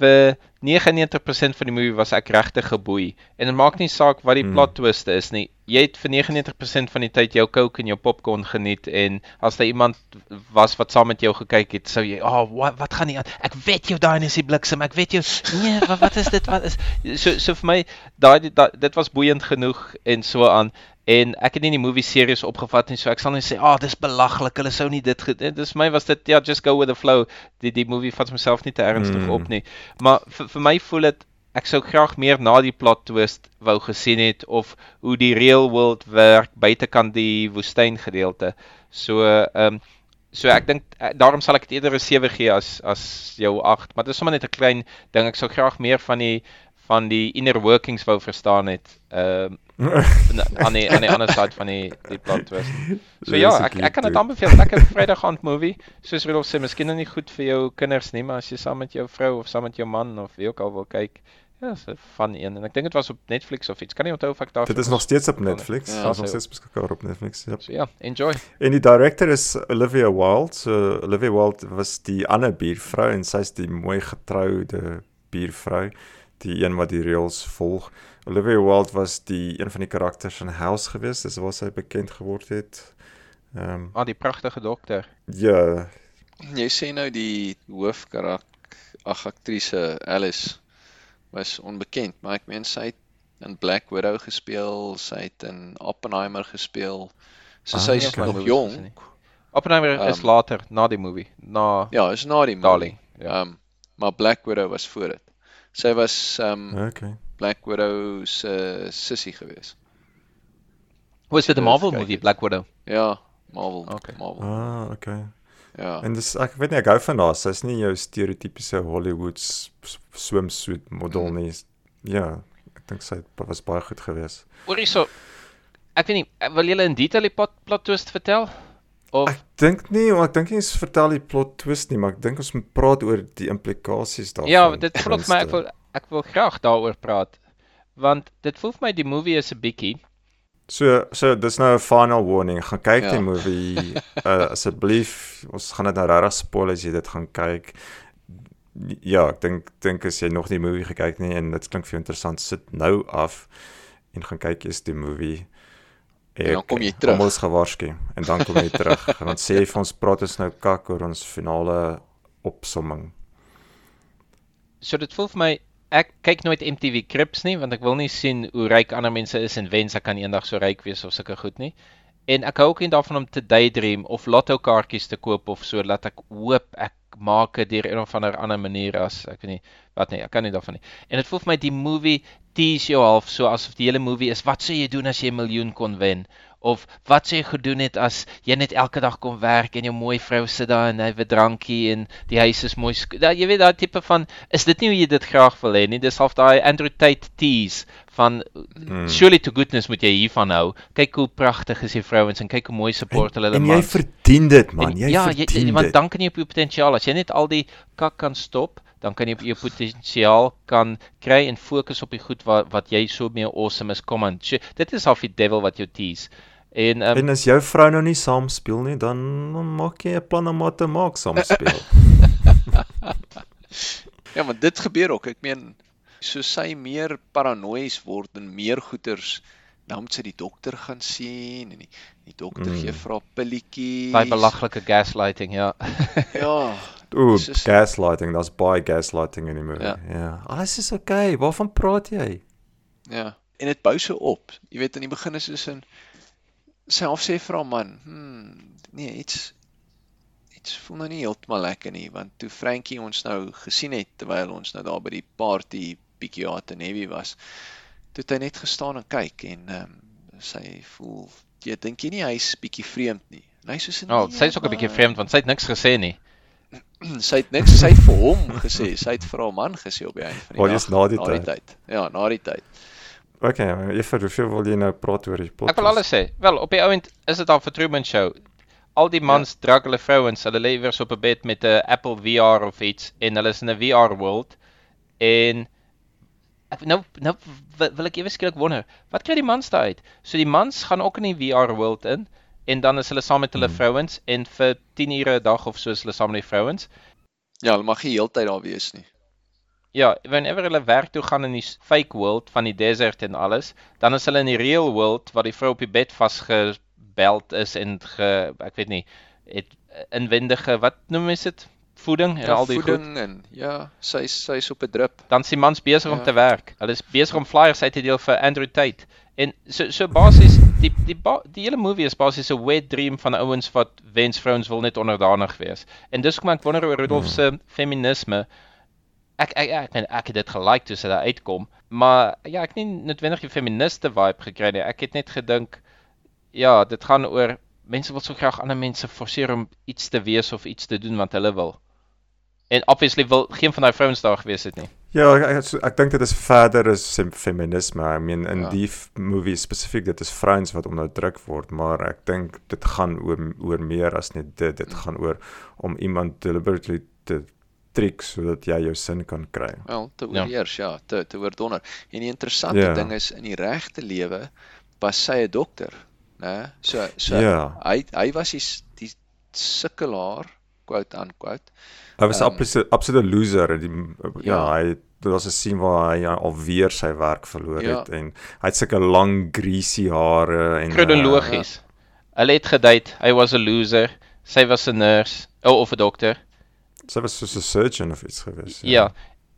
vir 99% van die movie was ek regtig geboei. En dit maak nie saak wat die Mm. plot twist is nie. Jy het vir 99% van die tyd jou Coke en jou popcorn geniet en as daar iemand was wat saam met jou gekyk het, sou jy, "Ag, oh, wat wat gaan nie aan? Ek weet jou daai is die bliksem. Ek weet jou. Nee, wat wat is dit? Wat is so so vir my daai da, dit was boeiend genoeg en so aan. En ek het nie die movie serieus opgevat nie, so ek sal net sê, "Ag, oh, dis belaglik. Hulle sou nie dit gedoen." Dis my was dit ja, just go with the flow. Die die movie vat homself nie te ernstig Mm. op nie. Maar vir vir my voel dit ek sou graag meer na die plot twist wou gesien het of hoe die real world werk buitekant die woestyn gedeelte. So ehm um, So ek dink eh, daarom sal ek dit eerder 'n 7 gee as as jou 8, maar dit is sommer net 'n klein ding. Ek sou graag meer van die van die inner workings wou verstaan het. Ehm uh, aan die aan die ander side van die die plot twist. So ja, ek ek kan dit aanbeveel. Lekker Vrydag aand movie. Soos Rudolf sê, miskien nie goed vir jou kinders nie, maar as jy saam met jou vrou of saam met jou man of wie ook al wil kyk, ja, is 'n fun een en ek dink dit was op Netflix of iets. Kan nie onthou of ek daar Dit is nog steeds op Netflix. Ja, nog so- steeds beskikbaar op Netflix. Ja. So ja, enjoy. En die director is Olivia Wilde. So Olivia Wilde was die ander buurvrou en sy's die mooi getroude buurvrou, die een wat die reëls volg. Olivia Wilde was die een van die karakters in House gewees, dis waar sy bekend geword het. Ehm um, Ah, die pragtige dokter. ja, Jy sê nou die hoofkarak ag aktrise Alice was onbekend, maar ek meen sy het in Black Widow gespeel, sy het in Oppenheimer gespeel. So Ah, sy's okay. nog jong. is. Oppenheimer is Um, later na die movie, na Ja, is na die movie. Darling. Ja. Um maar Black Widow was voor dit. Sy was um okay. Black Widow se sussie gewees. Was dit 'n so Marvel movie. Black Widow? Ja, Marvel. Okay. Marvel. Ah, okay. Ja. En dis ek weet nie ek hou van haar. Sy's nie jou stereotypiese Hollywood swimsuit model Mm. nie. Ja, ek dink sy het- was baie goed geweest. Hoor hierso. Ek weet nie, wil julle in detail die plot, plot twist vertel? Of Ek dink nie, maar ek dink nie ons vertel die plot twist nie, maar ek dink ons moet praat oor die implikasies daarvan. Ja, dit vir my ek wil ek wil graag daaroor praat. Want dit voel vir my die movie is 'n bietjie So so dis nou 'n final warning. Gaan kyk Ja. die movie uh, asseblief. Ons gaan dit nou regtig spoil as jy dit gaan kyk. Ja, ek dink dink as jy nog nie die movie gekyk nie en dit klink vir jou interessant, sit nou af en gaan kyk eers die movie. En dan kom jy terug. Almal is gewaarsku en dan kom jy terug. En dan sê jy vir ons praat ons nou kak oor ons finale opsomming. So dit voel vir my ek kyk nooit MTV Cribs nie want ek wil nie sien hoe ryk ander mense is en wens ek kan eendag so ryk wees of sulke goed nie. En ek hou ook nie daarvan om te daydream of lotto kaartjies te koop of so laat ek hoop ek maak dit deur een of ander ander manier as ek weet nie wat nie, ek kan nie daarvan nie. En dit voel vir my die movie tease jou half so asof die hele movie is wat sou jy doen as jy 'n miljoen kon wen? Of wat jy gedoen het as jy net elke dag kon werk en jou mooi vrou sit daar en hy het drankie en die huis is mooi. Da, jy weet daai tipe van is dit nie hoe jy dit graag wil hê nie. Dis half daai Andrew Tate tease van Mm. surely to goodness moet jy hiervan hou. Kyk hoe pragtig is die vrouens en kyk hoe mooi support hulle hulle En jy verdien dit man, En jy ja, verdien jy, want dit. dan kan jy op jou potensiaal as jy net al die kak kan stop, dan kan jy op jou potensiaal kan kry en fokus op die goed wat wat jy so mee awesome is. Kom aan. So, dit is half die devil wat jou tease. En um, En as jou vrou nou nie saam speel nie, dan maak jy 'n plan om haar te maak saam speel. Ja, maar dit gebeur ook. Ek meen, so sy meer paranoïes word en meer goeters dan moet sy die dokter gaan sien en die, die dokter Mm. gee vir haar pilletjies. daai belaglike gaslighting, ja. Ja. Ooh, is- gaslighting, daar's baie gaslighting in die movie. Ja. Ja. Alles is oukei. Okay. Waarvan praat jy? Ja. En dit bou so op. Jy weet in die begin is dit in sy half sê vir haar man, "Hm, nee, iets iets voel nou nie heeltemal lekker nie, want toe Frankie ons nou gesien het terwyl ons nou daar by die party bietjie hot en heavy was, toe het hy net gestaan en kyk en ehm um, sy voel, jy dink jy nie hy's bietjie vreemd nie. En hy sê so Oh, sy's ook 'n bietjie vreemd want sy het niks gesê nie. sy het niks sy het vir hom gesê, sy het vir haar man gesê op die einde van die Wel, dag. dis na die na die tyd. Ja, na die tyd. Okay, Eva, hoeveel wil jy nou praat oor die plot? Ek wil alles sê. Wel, op die ouend is dit al vir Truman Show. Al die mans ja. drag hulle vrouens, hulle lê weer so op 'n bed met 'n Apple VR of iets en hulle is in 'n VR world en ek nou nou wil, ek ewe skielik wonder, wat kry die mans daai uit? So die mans gaan ook in die VR world in en dan is hulle saam met hulle Hmm. vrouens en vir 10 ure 'n dag of so is hulle saam met die vrouens. Ja, hulle mag nie heeltyd daar wees nie. Ja, whenever hulle werk toe gaan in die fake world van die desert en alles, dan is hulle in die real world waar die vrou op die bed vasgebeld is en ge, ek weet nie, het inwendige wat noem mens dit? Voeding en Ja, al die goed. voeding en ja, sy sy's op 'n drip. Dan die mans besig om Ja. te werk. Hulle is besig om flyers uit te deel vir Andrew Tate. En so so basies die die ba, die hele movie is basies 'n wet dream van ouens wat wens vrouens wil net onderdanig wees. En dis hoekom ek wonder oor Rudolf se feminisme. Ek ek ek, ek, ek het dit gelike toe sy daar uitkom, maar ja, ek het nie noodwendig die feministe vibe gekry nie. Ek het net gedink ja, dit gaan oor mense wil so graag ander mense forceer om iets te wees of iets te doen wat hulle wil. En obviously wil geen van daai vrouens daar gewees het nie. Ja, ek ek, ek dink dit is verder is feminisme. I mean in Ja. die movie spesifiek dit is vrouens wat onderdruk word, maar ek dink dit gaan oor oor meer as net dit. Dit gaan oor om iemand deliberately te trick sodat jy jou sin kan kry. Wel, te Ja. oorheers, ja, te te oordonder. En die interessante Ja. ding is in die regte lewe was sy 'n dokter, né? So so Ja. hy hy was die die sukkelaar, quote unquote. Hy was 'n Ehm, absolute absolute loser en die ja, Ja. hy dit was 'n scene waar hy alweer sy werk verloor Ja. het en hy het sulke lang greasy hare en Kronologies. Hulle het gedate, hy was 'n loser, sy was 'n nurse, oh, of 'n dokter. Uh, sy was soos 'n surgeon of iets gewees. Ja.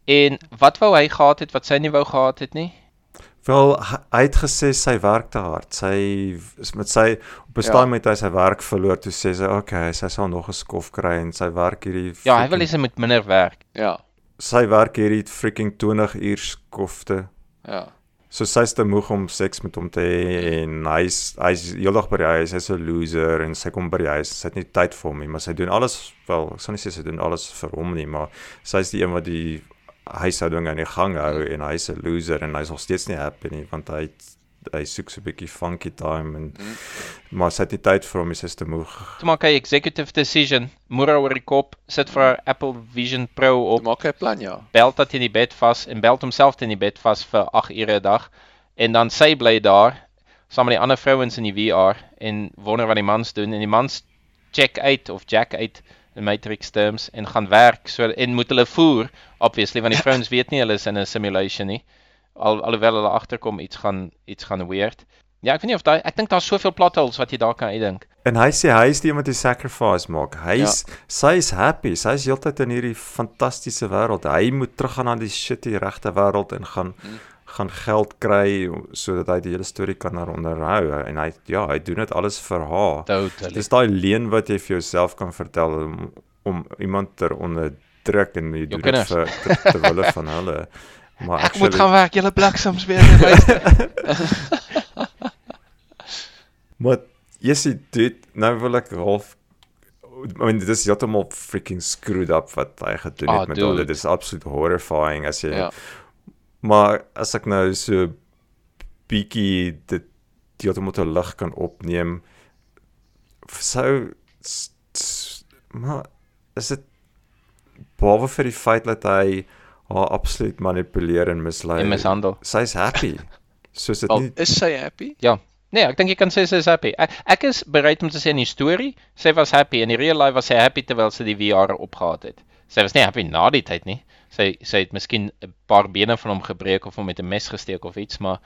En wat wou hy gehad het wat sy nie wou gehad het nie? Wel hy, hy het gesê sy werk te hard. Sy is met sy op 'n Ja. stadium het hy sy werk verloor toe sê sy okay, sy sal nog 'n skof kry en sy werk hierdie Ja, hy wil hê sy moet minder werk. Ja. sy werk hierdie freaking 20 uur skofte. Ja. So sy's te moeg om seks met hom te hê en hy's hy's heeldag by die huis, hy's 'n loser en sy kom by die huis, sy het nie tyd vir hom nie, maar sy doen alles wel, ek sal nie sê sy doen alles vir hom nie, maar sy's die een wat die huishouding aan die gang hou en hy's 'n loser en hy's nog steeds nie happy nie want hy het, hy soek so 'n bietjie funky time en Mm. maar sy het nie tyd vir hom, nie, sy's te moeg. Toe maak hy executive decision, moer oor die kop, sit vir haar Apple Vision Pro op, Op, maak hy 'n plan, ja. bel dat in die bed vas en bel homself in die bed vas vir 8 ure 'n dag en dan sy bly daar saam met die ander vrouens in die VR en wonder wat die mans doen en die mans check uit of jack uit in matrix terms en gaan werk so en moet hulle voer obviously want die vrouens weet nie hulle is in 'n simulation nie al alhoewel hulle agterkom iets gaan iets gaan weird ja ek weet nie of daai ek dink daar's soveel plot holes wat jy daar kan uitdink En hy sê hy is die een wat die sacrifice maak. Hy's ja. sy's happy. Sy's heeltyd in hierdie fantastiese wêreld. Hy moet teruggaan na die shitty regte wêreld en gaan Mm. Gaan geld kry sodat hy die hele storie kan onderhou en hy ja, hy doen dit alles vir haar. totally Dis daai leen wat jy vir jouself kan vertel om, om iemand te onderdruk en jy doen dit vir ter, ter wille van hulle. Maar ek moet actually- gaan werk julle bliksems weer luister Maar Jessie, dit nou wil ek half I mean dit is heeltemal freaking screwed up wat hy gedoen het met dude. hulle. Dit is absoluut horrifying as jy Ja. Maar as ek nou so bietjie dit heeltemal te lig kan opneem sou maar is dit behalwe vir die feit dat hy haar absoluut manipuleer en mislei. en mishandel Sy's happy. Soos dit Wel, nie is sy happy? Nee, ek dink jy kan sê sy is happy. Ek, ek is bereid om te sê in die storie, sy was happy en in real life was sy happy terwyl sy die VR opgehad het. Sy was nie happy na die tyd nie. Sy sy het miskien 'n paar bene van hom gebreek of hom met 'n mes gesteek of iets, maar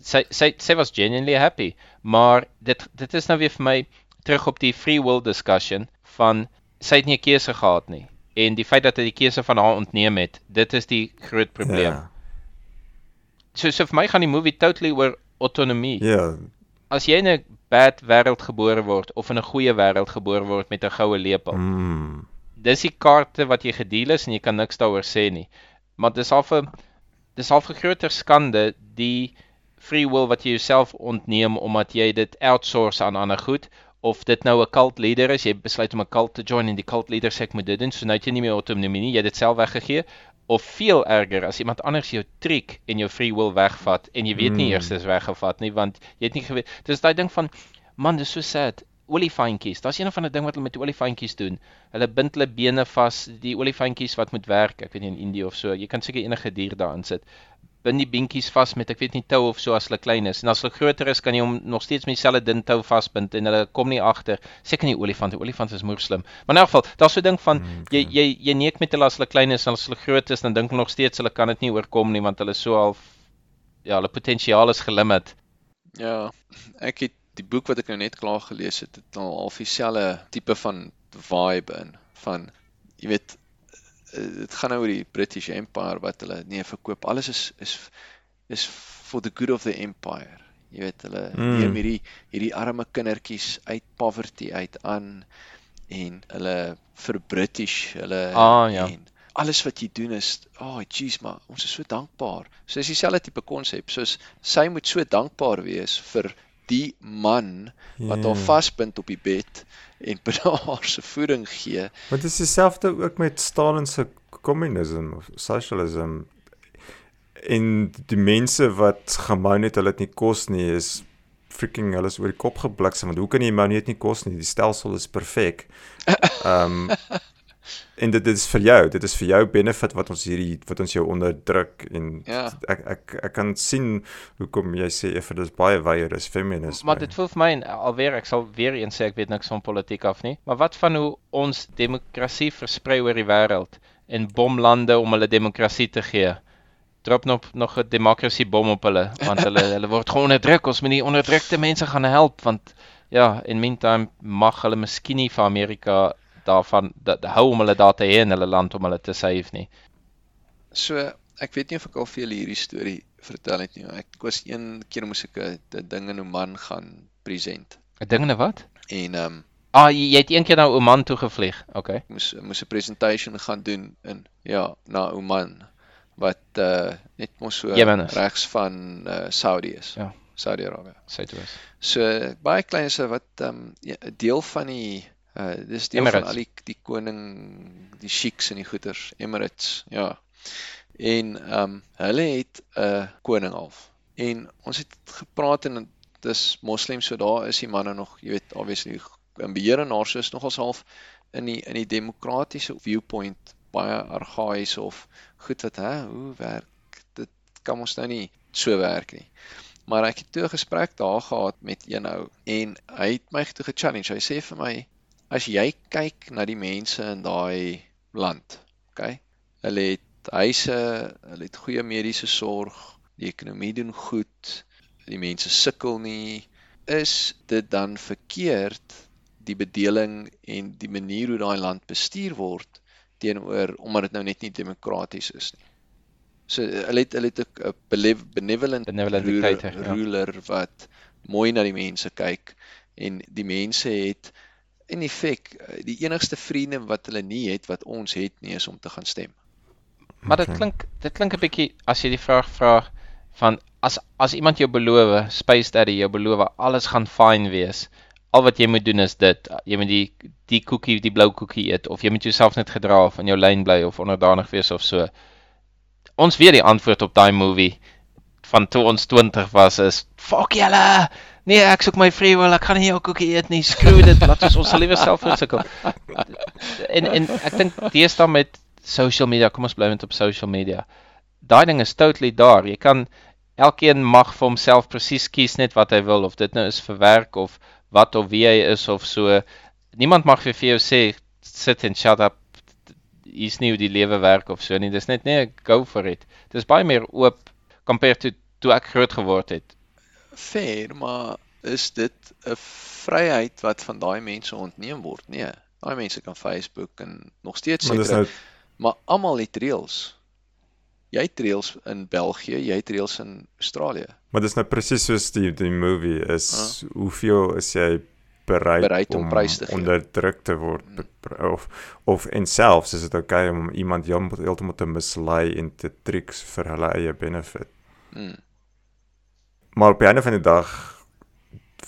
sy sy sy was genuinely happy. Maar dit dit is nou weer vir my terug op die free will discussion van sy het nie 'n keuse gehad nie. En die feit dat hy die keuse van haar ontneem het, dit is die groot probleem. Ja. So so vir my gaan die movie totally oor autonomie. Ja, As jy in 'n bad wêreld gebore word of in 'n goeie wêreld gebore word met 'n goue lepel, mm, dis die kaarte wat jy gedeel is en jy kan niks daaroor sê nie. Maar dis half 'n dis half 'n groter skande die free will wat jy jouself ontneem omdat jy dit outsource aan ander goed of dit nou 'n cult leader is, jy besluit om 'n cult te join en die cult leader sê ek moet dit doen, so nou het jy nie meer autonomie nie, jy het dit self weggegee of veel erger as iemand anders jou trick en jou free will wegvat en jy weet nie Mm. eers dis weggevat nie want jy het nie geweet dis daai ding van man dis so sad olifantjies daar's een of ander ding wat hulle met olifantjies doen. Hulle bind hulle bene vas die olifantjies wat moet werk ek weet nie in Indië of so. Jy kan seker enige dier daarin sit. Bind die beentjies vas met ek weet nie tou of so as hulle klein is. En as hulle groter is kan jy hom nog steeds met dieselfde dun tou vasbind en hulle kom nie agter seker nie olifante olifant is moer slim. Maar in elk geval daar's so 'n ding van mm, jy jy jy neek met hulle as hulle klein is en as hulle groot is dan dink hulle nog steeds hulle kan dit nie oorkom nie want hulle is so half ja hulle potensiaal is gelimit. Ja, ek het die boek wat ek nou net klaar gelees het, het al half dieselfde tipe van vibe in van jy weet eh, dit gaan nou oor die British Empire wat hulle nee verkoop. Alles is is is for the good of the empire. Jy weet hulle Mm. neem hierdie hierdie arme kindertjies uit poverty uit aan en hulle vir British hulle Ah, ja. en alles wat jy doen is oh jeez maar ons is so dankbaar. So is dieselfde tipe konsep soos sy moet so dankbaar wees vir die man wat haar Ja. vasbind op die bed en binne haar se voeding gee. Dit is dieselfde ook met Stalin se kommunisme of socialism. En die mense wat gemoun het hulle het nie kos nie is freaking hulle is oor die kop gebliksem want hoe kan jy mou net nie kos nie? Die stelsel is perfek. Ehm en dit is vir jou, dit is vir jou benefit wat ons hierdie wat ons jou onderdruk en Ja. ek ek ek kan sien hoekom jy sê effe dis baie weier is feminisme. Maar dit voel vir my en alweer ek sal weer eens sê ek weet niks van politiek af nie, maar wat van hoe ons demokrasie versprei oor die wêreld en bomlande om hulle demokrasie te gee. Drop nog nog 'n demokrasie bom op hulle want hulle hulle word geonderdruk. Ons moet die onderdrukte mense gaan help want ja, in meantime mag hulle miskien nie vir Amerika daarvan dat hou om hulle daar te hê in hulle land om hulle te save nie. So ek weet nie of ek al vir julle hierdie storie vertel het nie. Ek was een keer moes ek 'n 'n ding in Oman gaan present 'n Ding en 'n wat? en ehm um, Ah, jy, jy het een keer na Oman toe gevlieg. Okay. moes moes 'n presentation gaan doen in ja, na Oman wat uh net mos so is. regs van uh Saudi is. Ja. Saudi-Arabië. Suidoos. So baie klein se wat ehm um, ja, 'n deel van die uh dis deel Emirates. van al die die koning die sheiks en die goeters, Emirates, ja. En ehm um, hulle het 'n uh, koning half. En ons het gepraat en dis moslim so daar is die manne nog, jy weet, obviously in beheer en daar so is nogals half in die in die demokratiese viewpoint baie argaïs of goed wat hè, hoe werk dit kan ons nou nie so werk nie. Maar ek het toe 'n gesprek daar gehad met een ou en hy het my toe ge-challenge. Hy sê vir my as jy kyk na die mense in daai land, okay? Hulle het huise, hulle het goeie mediese sorg, die ekonomie doen goed, die mense sukkel nie, is dit dan verkeerd die bedeling en die manier hoe daai land bestuur word teenoor omdat dit nou net nie demokraties is nie. So hulle het hulle het 'n benevolent, Benevolent ruler, dictator, ja. ruler wat mooi na die mense kyk en die mense het in effek eh, die enigste vriende wat hulle nie het wat ons het nie is om te gaan stem. Maar dit klink dit klink 'n bietjie as jy die vraag vra van as as iemand jou beloof, Space Daddy jou beloof alles gaan fyn wees. Al wat jy moet doen is dit, jy moet die die koekie, die blou koekie eet of jy moet jouself net gedra of in jou lyn bly of onderdanig wees of so. Ons weet die antwoord op daai movie van toe ons 20 was is fuck julle. Nee, ek soek my free will, ek gaan nie jou koekie eet nie. Screw dit, laat ons ons sal liewer self insukkel. En en ek dink deesdae met social media, kom ons bly net op social media. Daai ding is totally daar. Jy kan elkeen mag vir homself presies kies net wat hy wil of dit nou is vir werk of wat of wie hy is of so. Niemand mag vir jou sê sit and shut up. Hier's nie hoe die lewe werk of so nie. Dis net nee, go for it. Dis baie meer oop compared to toe ek groot geword het. Fair, maar is dit 'n vryheid wat van daai mense ontneem word? Nee. Daai mense kan Facebook en nog steeds Maar dis sekere, nou maar almal het reëls. Jy het reëls in België, jy het reëls in Australië. maar dis nou presies soos die die movie is hoeveel is jy bereid, Bereid om prys te gee. onderdruk te word be- of of en selfs is dit oukei okay om iemand heeltemal te mislei en te tricks vir hulle eie benefit. Mm. Maar op die einde van die dag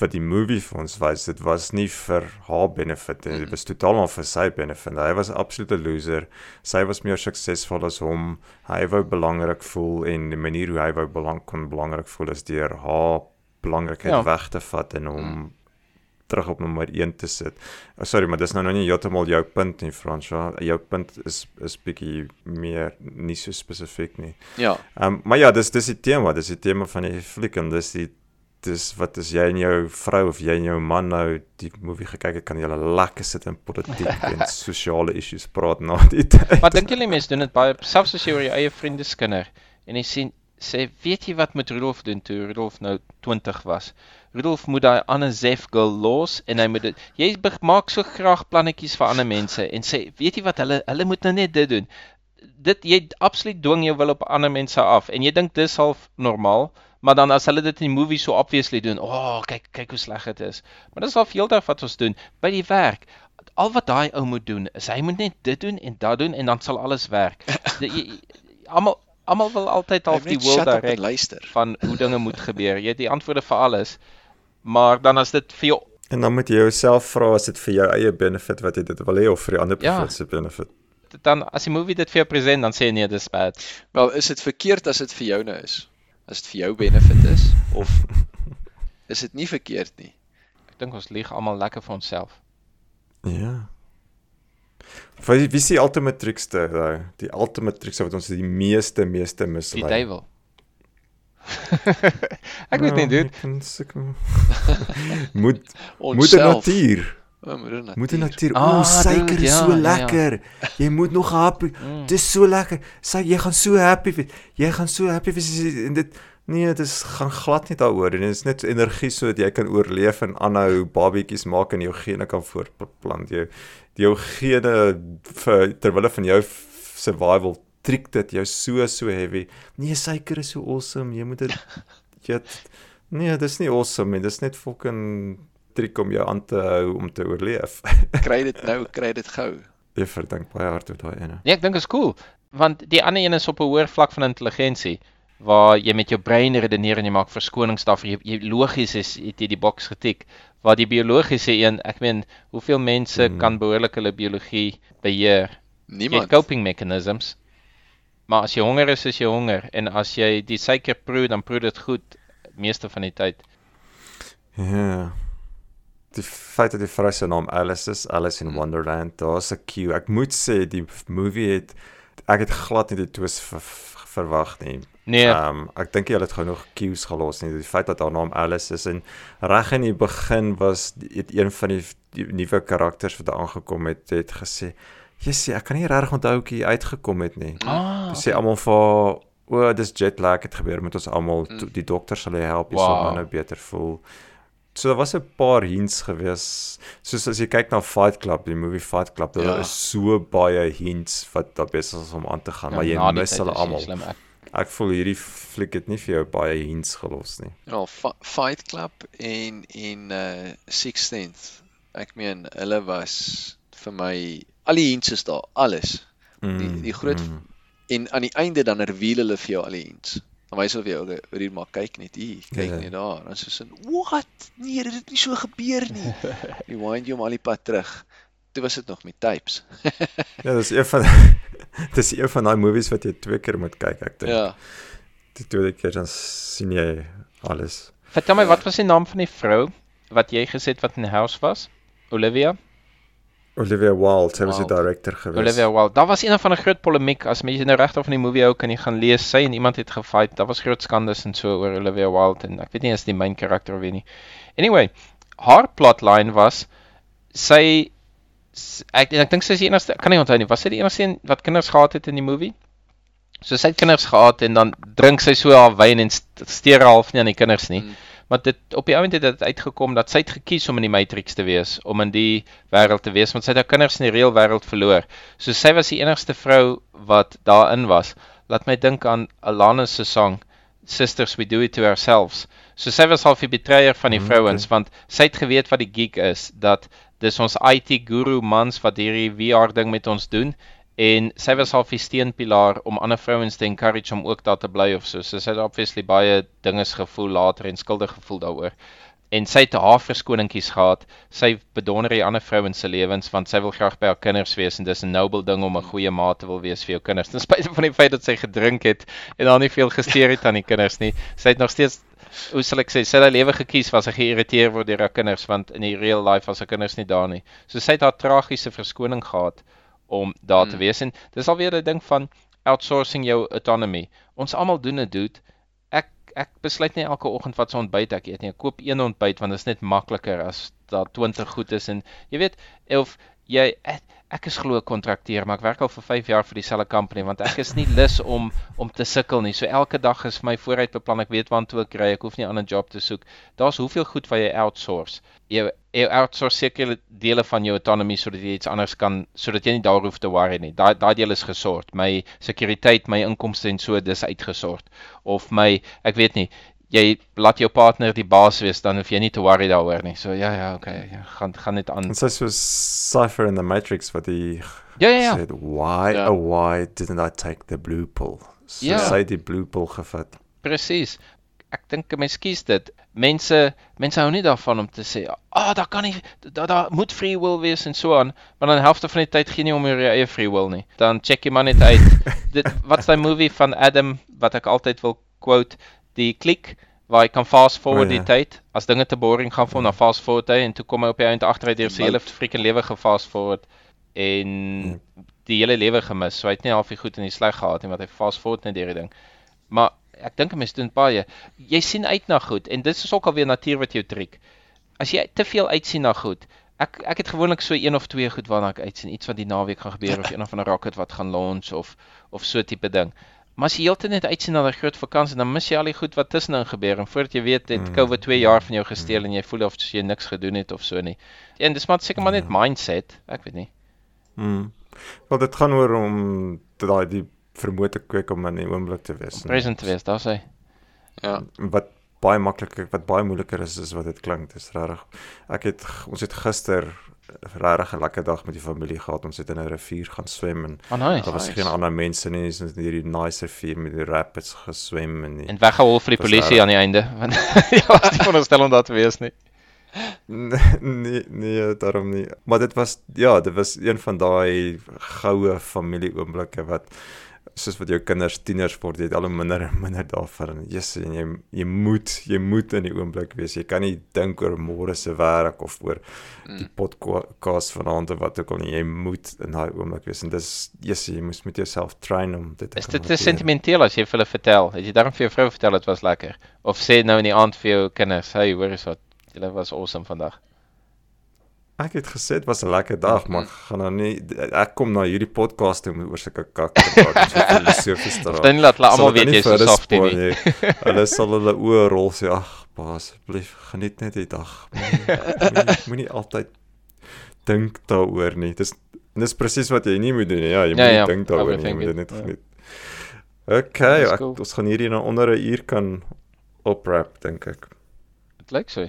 wat die movie vir ons wys, dit was nie vir haar benefit nie, dit was totaal maar vir sy benefit. Hy was 'n absolute loser. Sy was meer suksesvol as hom. Hy wou belangrik voel en die manier hoe hy wou belang kon belangrik voel is deur haar belangrikheid Ja. weg te vat en hom terug op nommer 1 te sit. Oh, sorry, maar dis nou nog nie heeltemal jou punt nie, Franswa. Jou punt is is bietjie meer nie so spesifiek nie. Ja, Ehm um, maar ja, dis dis die tema, dis die tema van die fliek en dis die dis wat is jy en jou vrou of jy en jou man nou die movie gekyk het, kan julle lekker sit in politiek en sosiale issues praat na die tyd. Maar dink julle mense doen dit baie selfs as jy oor jou eie vriende skinder en jy sien sê weet jy wat met Rudolf doen toe Rudolf nou 20 was. Rudolf moet daai ander Zef girl los en hy moet dit jy maak so graag plannetjies vir ander mense en sê weet jy wat hulle hulle moet nou net dit doen. Dit jy absoluut dwing jou wil op ander mense af en jy dink dis half normaal Maar dan as hulle dit in die movie so obviously doen, o, oh, kyk kyk hoe sleg dit is. Maar dis al veeldag wat ons doen by die werk. Al wat daai ou moet doen is hy moet net dit doen en dat doen en dan sal alles werk. Almal almal wil altyd half die en direk luister. van hoe dinge moet gebeur. Jy het die antwoorde vir alles. Maar dan as dit vir jou En dan moet jy jouself vra as dit vir jou eie benefit wat jy dit wil hê of vir die ander Ja. persoon se benefit. dan as die movie dit vir jou present, dan sê jy nee, dis bad. Wel, is dit verkeerd as dit vir jou nou is? As dit vir jou benefit is of is dit nie verkeerd nie? Ek dink ons lieg almal lekker vir onsself. Ja. Wie wie is die ultimate trickster daai? Die ultimate trickster wat ons die meeste meeste mislei. Die duiwel. ek weet nie, dude. Moet moeder Onsself. natuur. O, moeder natuur. Natuur. Ah, O, suiker is ja, so ja, ja. lekker. Jy moet nog happy. Mm. Dis so lekker. Sy jy gaan so happy wees. Jy gaan so happy wees en dit nee, dit is gaan glad nie daaroor en dit is net energie sodat jy kan oorleef en aanhou babietjies maak en jou gene kan voortplant. Jou jou gene vir terwyl van jou survival trick dit jou so so heavy. Nee, suiker is so awesome. Jy moet dit jy Nee, dis nie awesome nie. Dis net fucking trick om jou aan te hou om te oorleef. Kry dit nou, kry dit gou. Jy verdink baie hard oor daai ene. Nee, ek dink is cool, want die ander een is op 'n hoër vlak van intelligensie waar jy met jou brein redeneer en jy maak verskonings daarvoor. Jy, jy logies is het jy die boks getik. Waar die biologiese een, ek meen, hoeveel mense Hmm. kan behoorlik hulle biologie beheer? Jy Niemand. coping mechanisms. Maar as jy honger is, is jy honger en as jy die suiker proe, dan proe dit goed meeste van die tyd. Ja. Die feit dat die vrou se naam Alice is, Alice in Hmm. Wonderland, daar's 'n cue. Ek moet sê die movie het ek het glad nie die twist ver, verwag nie. Nee, Ehm um, ek dink jy het gewoon cues gelos nie. Die feit dat haar naam Alice is en reg in die begin was het een van die, die nuwe karakters wat daar aangekom het, het gesê, "Jessie, ek kan nie regtig onthou hoe hy uitgekom het nie." ah, Sê almal vir o, dis jet lag het gebeur met ons almal. Mm. Die dokter sal jou help, jy sal Wow. nou beter voel. So daar was 'n paar hints gewees. Soos as jy kyk na Fight Club, die movie Fight Club, daar Ja. is so baie hints wat daar besig is om aan te gaan, maar jy mis hulle jy almal. Ek, Ek voel hierdie fliek het nie vir jou baie hints gelos nie. Ja, Fi- Fight Club en en uh Sixth Sense. Ek meen, hulle was vir my al die hints is daar, alles. Die- die groot- mm. En aan die einde dan reveal hulle vir jou al die hints. Dan wys hulle vir jou, hoor hier maar kyk net hier, kyk Ja. net daar. Dan soos in, "What? Nee, dit het nie so gebeur nie." Rewind jou hom al die pad terug. Toe was dit nog met tapes. Ja, dis een van dis een van daai movies wat jy twee keer moet kyk, ek dink. Ja. Die tweede keer dan sien jy alles. vertel my wat was die naam van die vrou wat jy gesê het wat in die huis was? Olivia? Olivia Wilde, sy was die director gewees. Olivia Wilde. Daar was een van 'n groot polemiek as mense nou regtig van die movie hou kan jy gaan lees. Sy en iemand het gefight. Daar was groot skandes en so oor Olivia Wilde en ek weet nie as die main karakter of wie nie. Anyway, haar plotline was sy ek ek dink sy is die enigste kan nie onthou nie. Was sy die enigste een wat kinders gehad het in die movie? So sy het kinders gehad en dan drink sy so haar wyn en st- steur half nie aan die kinders nie. Mm. Maar dit op die ouend het dit uitgekom dat sy het gekies om in die Matrix te wees, om in die wêreld te wees want sy het haar kinders in die reël wêreld verloor. So sy was die enigste vrou wat daarin was. Laat my dink aan Alana se song Sisters We Do It To Ourselves. So sy was half die betryer van die Mm, vrouens okay. want sy het geweet wat die geek is dat dis ons IT guru mans wat hierdie VR ding met ons doen en sy was half die steunpilaar om ander vrouens te encourage om ook daar te bly of so. So sy het obviously baie dinges gevoel later en skuldig gevoel daaroor. En sy het haar verskoningkies gehad. Sy bedonder die ander vrouens se lewens want sy wil graag by haar kinders wees en dis 'n noble ding om 'n goeie ma te wil wees vir jou kinders. Ten spyte van die feit dat sy gedrink het en daar nie veel gesteer het aan die kinders nie. Sy het nog steeds hoe sal ek sê, sy het haar lewe gekies was sy geïrriteerd word deur haar kinders want in die real life was haar kinders nie daar nie. So sy het haar tragiese verskoning gehad om daar te Mm. wees en dis alweer 'n ding van outsourcing jou autonomy. Ons almal doen dit, dude. Ek besluit nie elke oggend wat se ontbyt ek eet nie. Ek koop een ontbyt want dit is net makliker as daar 20 goed is en jy weet of jy ek, ek is glo 'n kontrakteur, maar ek werk al vir 5 jaar vir dieselfde company want ek is nie lus om om te sukkel nie. So elke dag is my vooruit beplan. Ek weet waantoe ek ry. Ek hoef nie 'n ander job te soek. Daar's hoeveel goed wat jy outsource. Jy jy outsource sekere dele van jou autonomy sodat jy iets anders kan sodat jy nie daar hoef te worry nie. Daai daai deel is gesort. My sekuriteit, my inkomste en so dis uitgesort. Of my ek weet nie jy laat jou partner die baas wees dan hoef jy nie te worry daaroor nie. So ja ja, okay, ja, gaan gaan net aan. En sy soos Cypher in the Matrix wat hy Ja ja ja. said why Ja. oh why didn't I take the blue pill? So Ja. sy het die blue pill gevat. Presies. Ek dink 'n mens kies dit. mense mense hou nie daarvan om te sê, "Ag, oh, daar kan nie daar daar moet free will wees en so aan." Maar dan helfte van die tyd gee nie om jou eie free will nie. Dan check jy maar net uit. Dit wat's daai movie van Adam wat ek altyd wil quote, die klik waar hy kan fast forward O, die ja. tyd. As dinge te boring gaan vir hom, dan fast forward hy en toe kom hy op die einde agter hy deur sy hele freaking lewe gefast forward en die hele lewe gemis. So hy het nie half die goed en die sleg gehad nie, want hy fast forward net deur die ding. Maar ek dink 'n mens doen baie. Jy sien uit na goed en dit is ook alweer natuur wat jou triek. As jy te veel uitsien na goed. Ek ek het gewoonlik so een of twee goed waarna ek uitsien, iets wat die naweek gaan gebeur of een of ander rocket wat gaan launch of of so tipe ding. Maar as jy heeltyd net uitsien na 'n groot vakansie, dan mis jy al die goed wat tussenin gebeur en voordat jy weet het Mm. COVID 2 jaar van jou gesteel en jy voel of jy niks gedoen het of so nie. En dis maar seker maar net mindset, ek weet nie. Mm. Wel dit gaan oor om daai die vermoë te kweek om in die oomblik te wees. en Present te wees, daar sê. Ja. Wat baie makliker, wat baie moeiliker is as wat dit klink. Dis regtig. Ek het ons het gister regtig 'n lekker dag met die familie gehad. Ons het in 'n rivier gaan swem en Oh nice. daar was Nice. geen ander mense nie. Ons het hierdie nice rivier met die rapids geswem en die En weggehol vir die polisie aan die einde, want jy was nie veronderstel om daar te wees nie. Nee, nee, nee, daarom nie. Maar dit was ja, dit was een van daai goue familie oomblikke wat soos wat jou kinders tieners word, jy het al minder en minder daarvan. Jesus, en jy jy moet jy moet in die oomblik wees. Jy kan nie dink oor môre se werk of oor die podcast vanaand of wat ook al nie. Jy moet in daai oomblik wees. En dis Jesus, jy moet met jouself train om dit te Is kan dit te sentimenteel as jy vir hulle vertel? Het jy daarom vir jou vrou vertel dit was lekker? Of sê nou in die aand vir jou kinders, "Hey, hoor eens wat, julle was awesome vandag." Ek het gesê dit was 'n lekker dag, maar ek gaan nou nie ek kom na hierdie podcast toe om oor sulke kak te praat. Moet filosofies te raak. dan laat hulle almal dit weet jy's so spoor nie. Hulle sal hulle oë rol sê, "Ag, pa, asseblief, geniet net die dag. Moenie moenie- altyd dink daaroor nie." Dis dis presies wat jy nie moet doen nie. Ja, jy Ja, moet ja, nie dink daaroor nie, jy moet dit it, net ja. geniet. Okay, Dis ek, cool. ons gaan hierdie nou onder 'n uur kan oprap dink ek. Dit lyk so.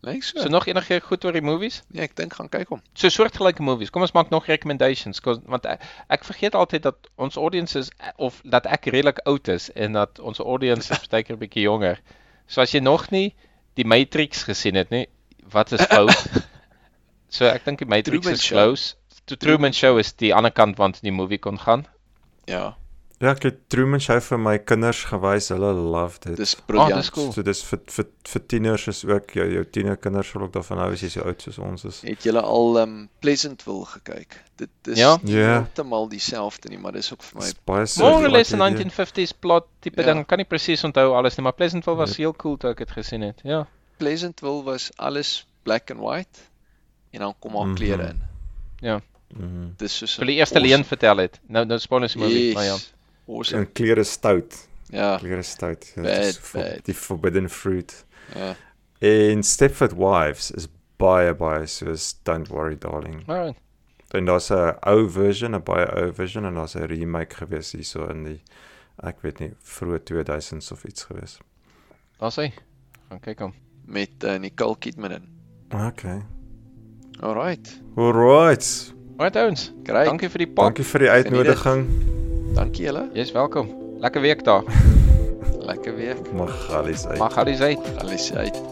Lyk so. So nog enige goed oor die movies? Nee, ek dink gaan kyk hom. So soortgelyke movies. Kom ons maak nog recommendations want ek, ek vergeet altyd dat ons audience is of dat ek redelik oud is en dat ons audience is baie keer 'n bietjie jonger. So as jy nog nie die Matrix gesien het nie, wat is fout? so ek dink die Matrix Truman is Show. close. The Truman Show is die ander kant want die movie kon gaan. Ja, Ja, ek het Truman Show vir my kinders gewys. Hulle love dit. dis Oh, briljant. dis cool. So dis vir vir vir tieners is ook jou jou tienerkinders sal ook daarvan hou as jy so oud soos ons is. Het julle al um Pleasantville gekyk? Dit is Ja. Ja. heeltemal dieselfde nie, maar dis ook vir my baie so. More or less 'n idee. 1950s plot tipe Ja. ding. Kan nie presies onthou alles nie, maar Pleasantville was Yep. heel cool toe ek dit gesien het. Ja. Pleasantville was alles black and white en dan kom haar Mhm. klere in. Mhm. Dis soos Vir die eerste leen vertel het. Nou nou spoilers die movie, maar ja. Awesome. En klere stout. Ja. Klere stout. Ja, Bad, is for- bad. Die forbidden fruit. Ja. En Stepford Wives is baie baie soos Don't Worry Darling. Alright. En daar's 'n ou version, 'n baie ou version en daar's 'n remake gewees hierso in die ek weet nie, vroeë 2000s of iets gewees. Daar's hy. Gaan kyk hom. Met uh, Nicole Kidman in. Okay. Alright. Alright. Alright ouens. Great. Dankie vir die pop. Dankie vir die Geniet uitnodiging. Dankie julle. Jy's welkom. Lekker week daar. Lekker week. Mag alles uit. Mag alles uit. Alles uit.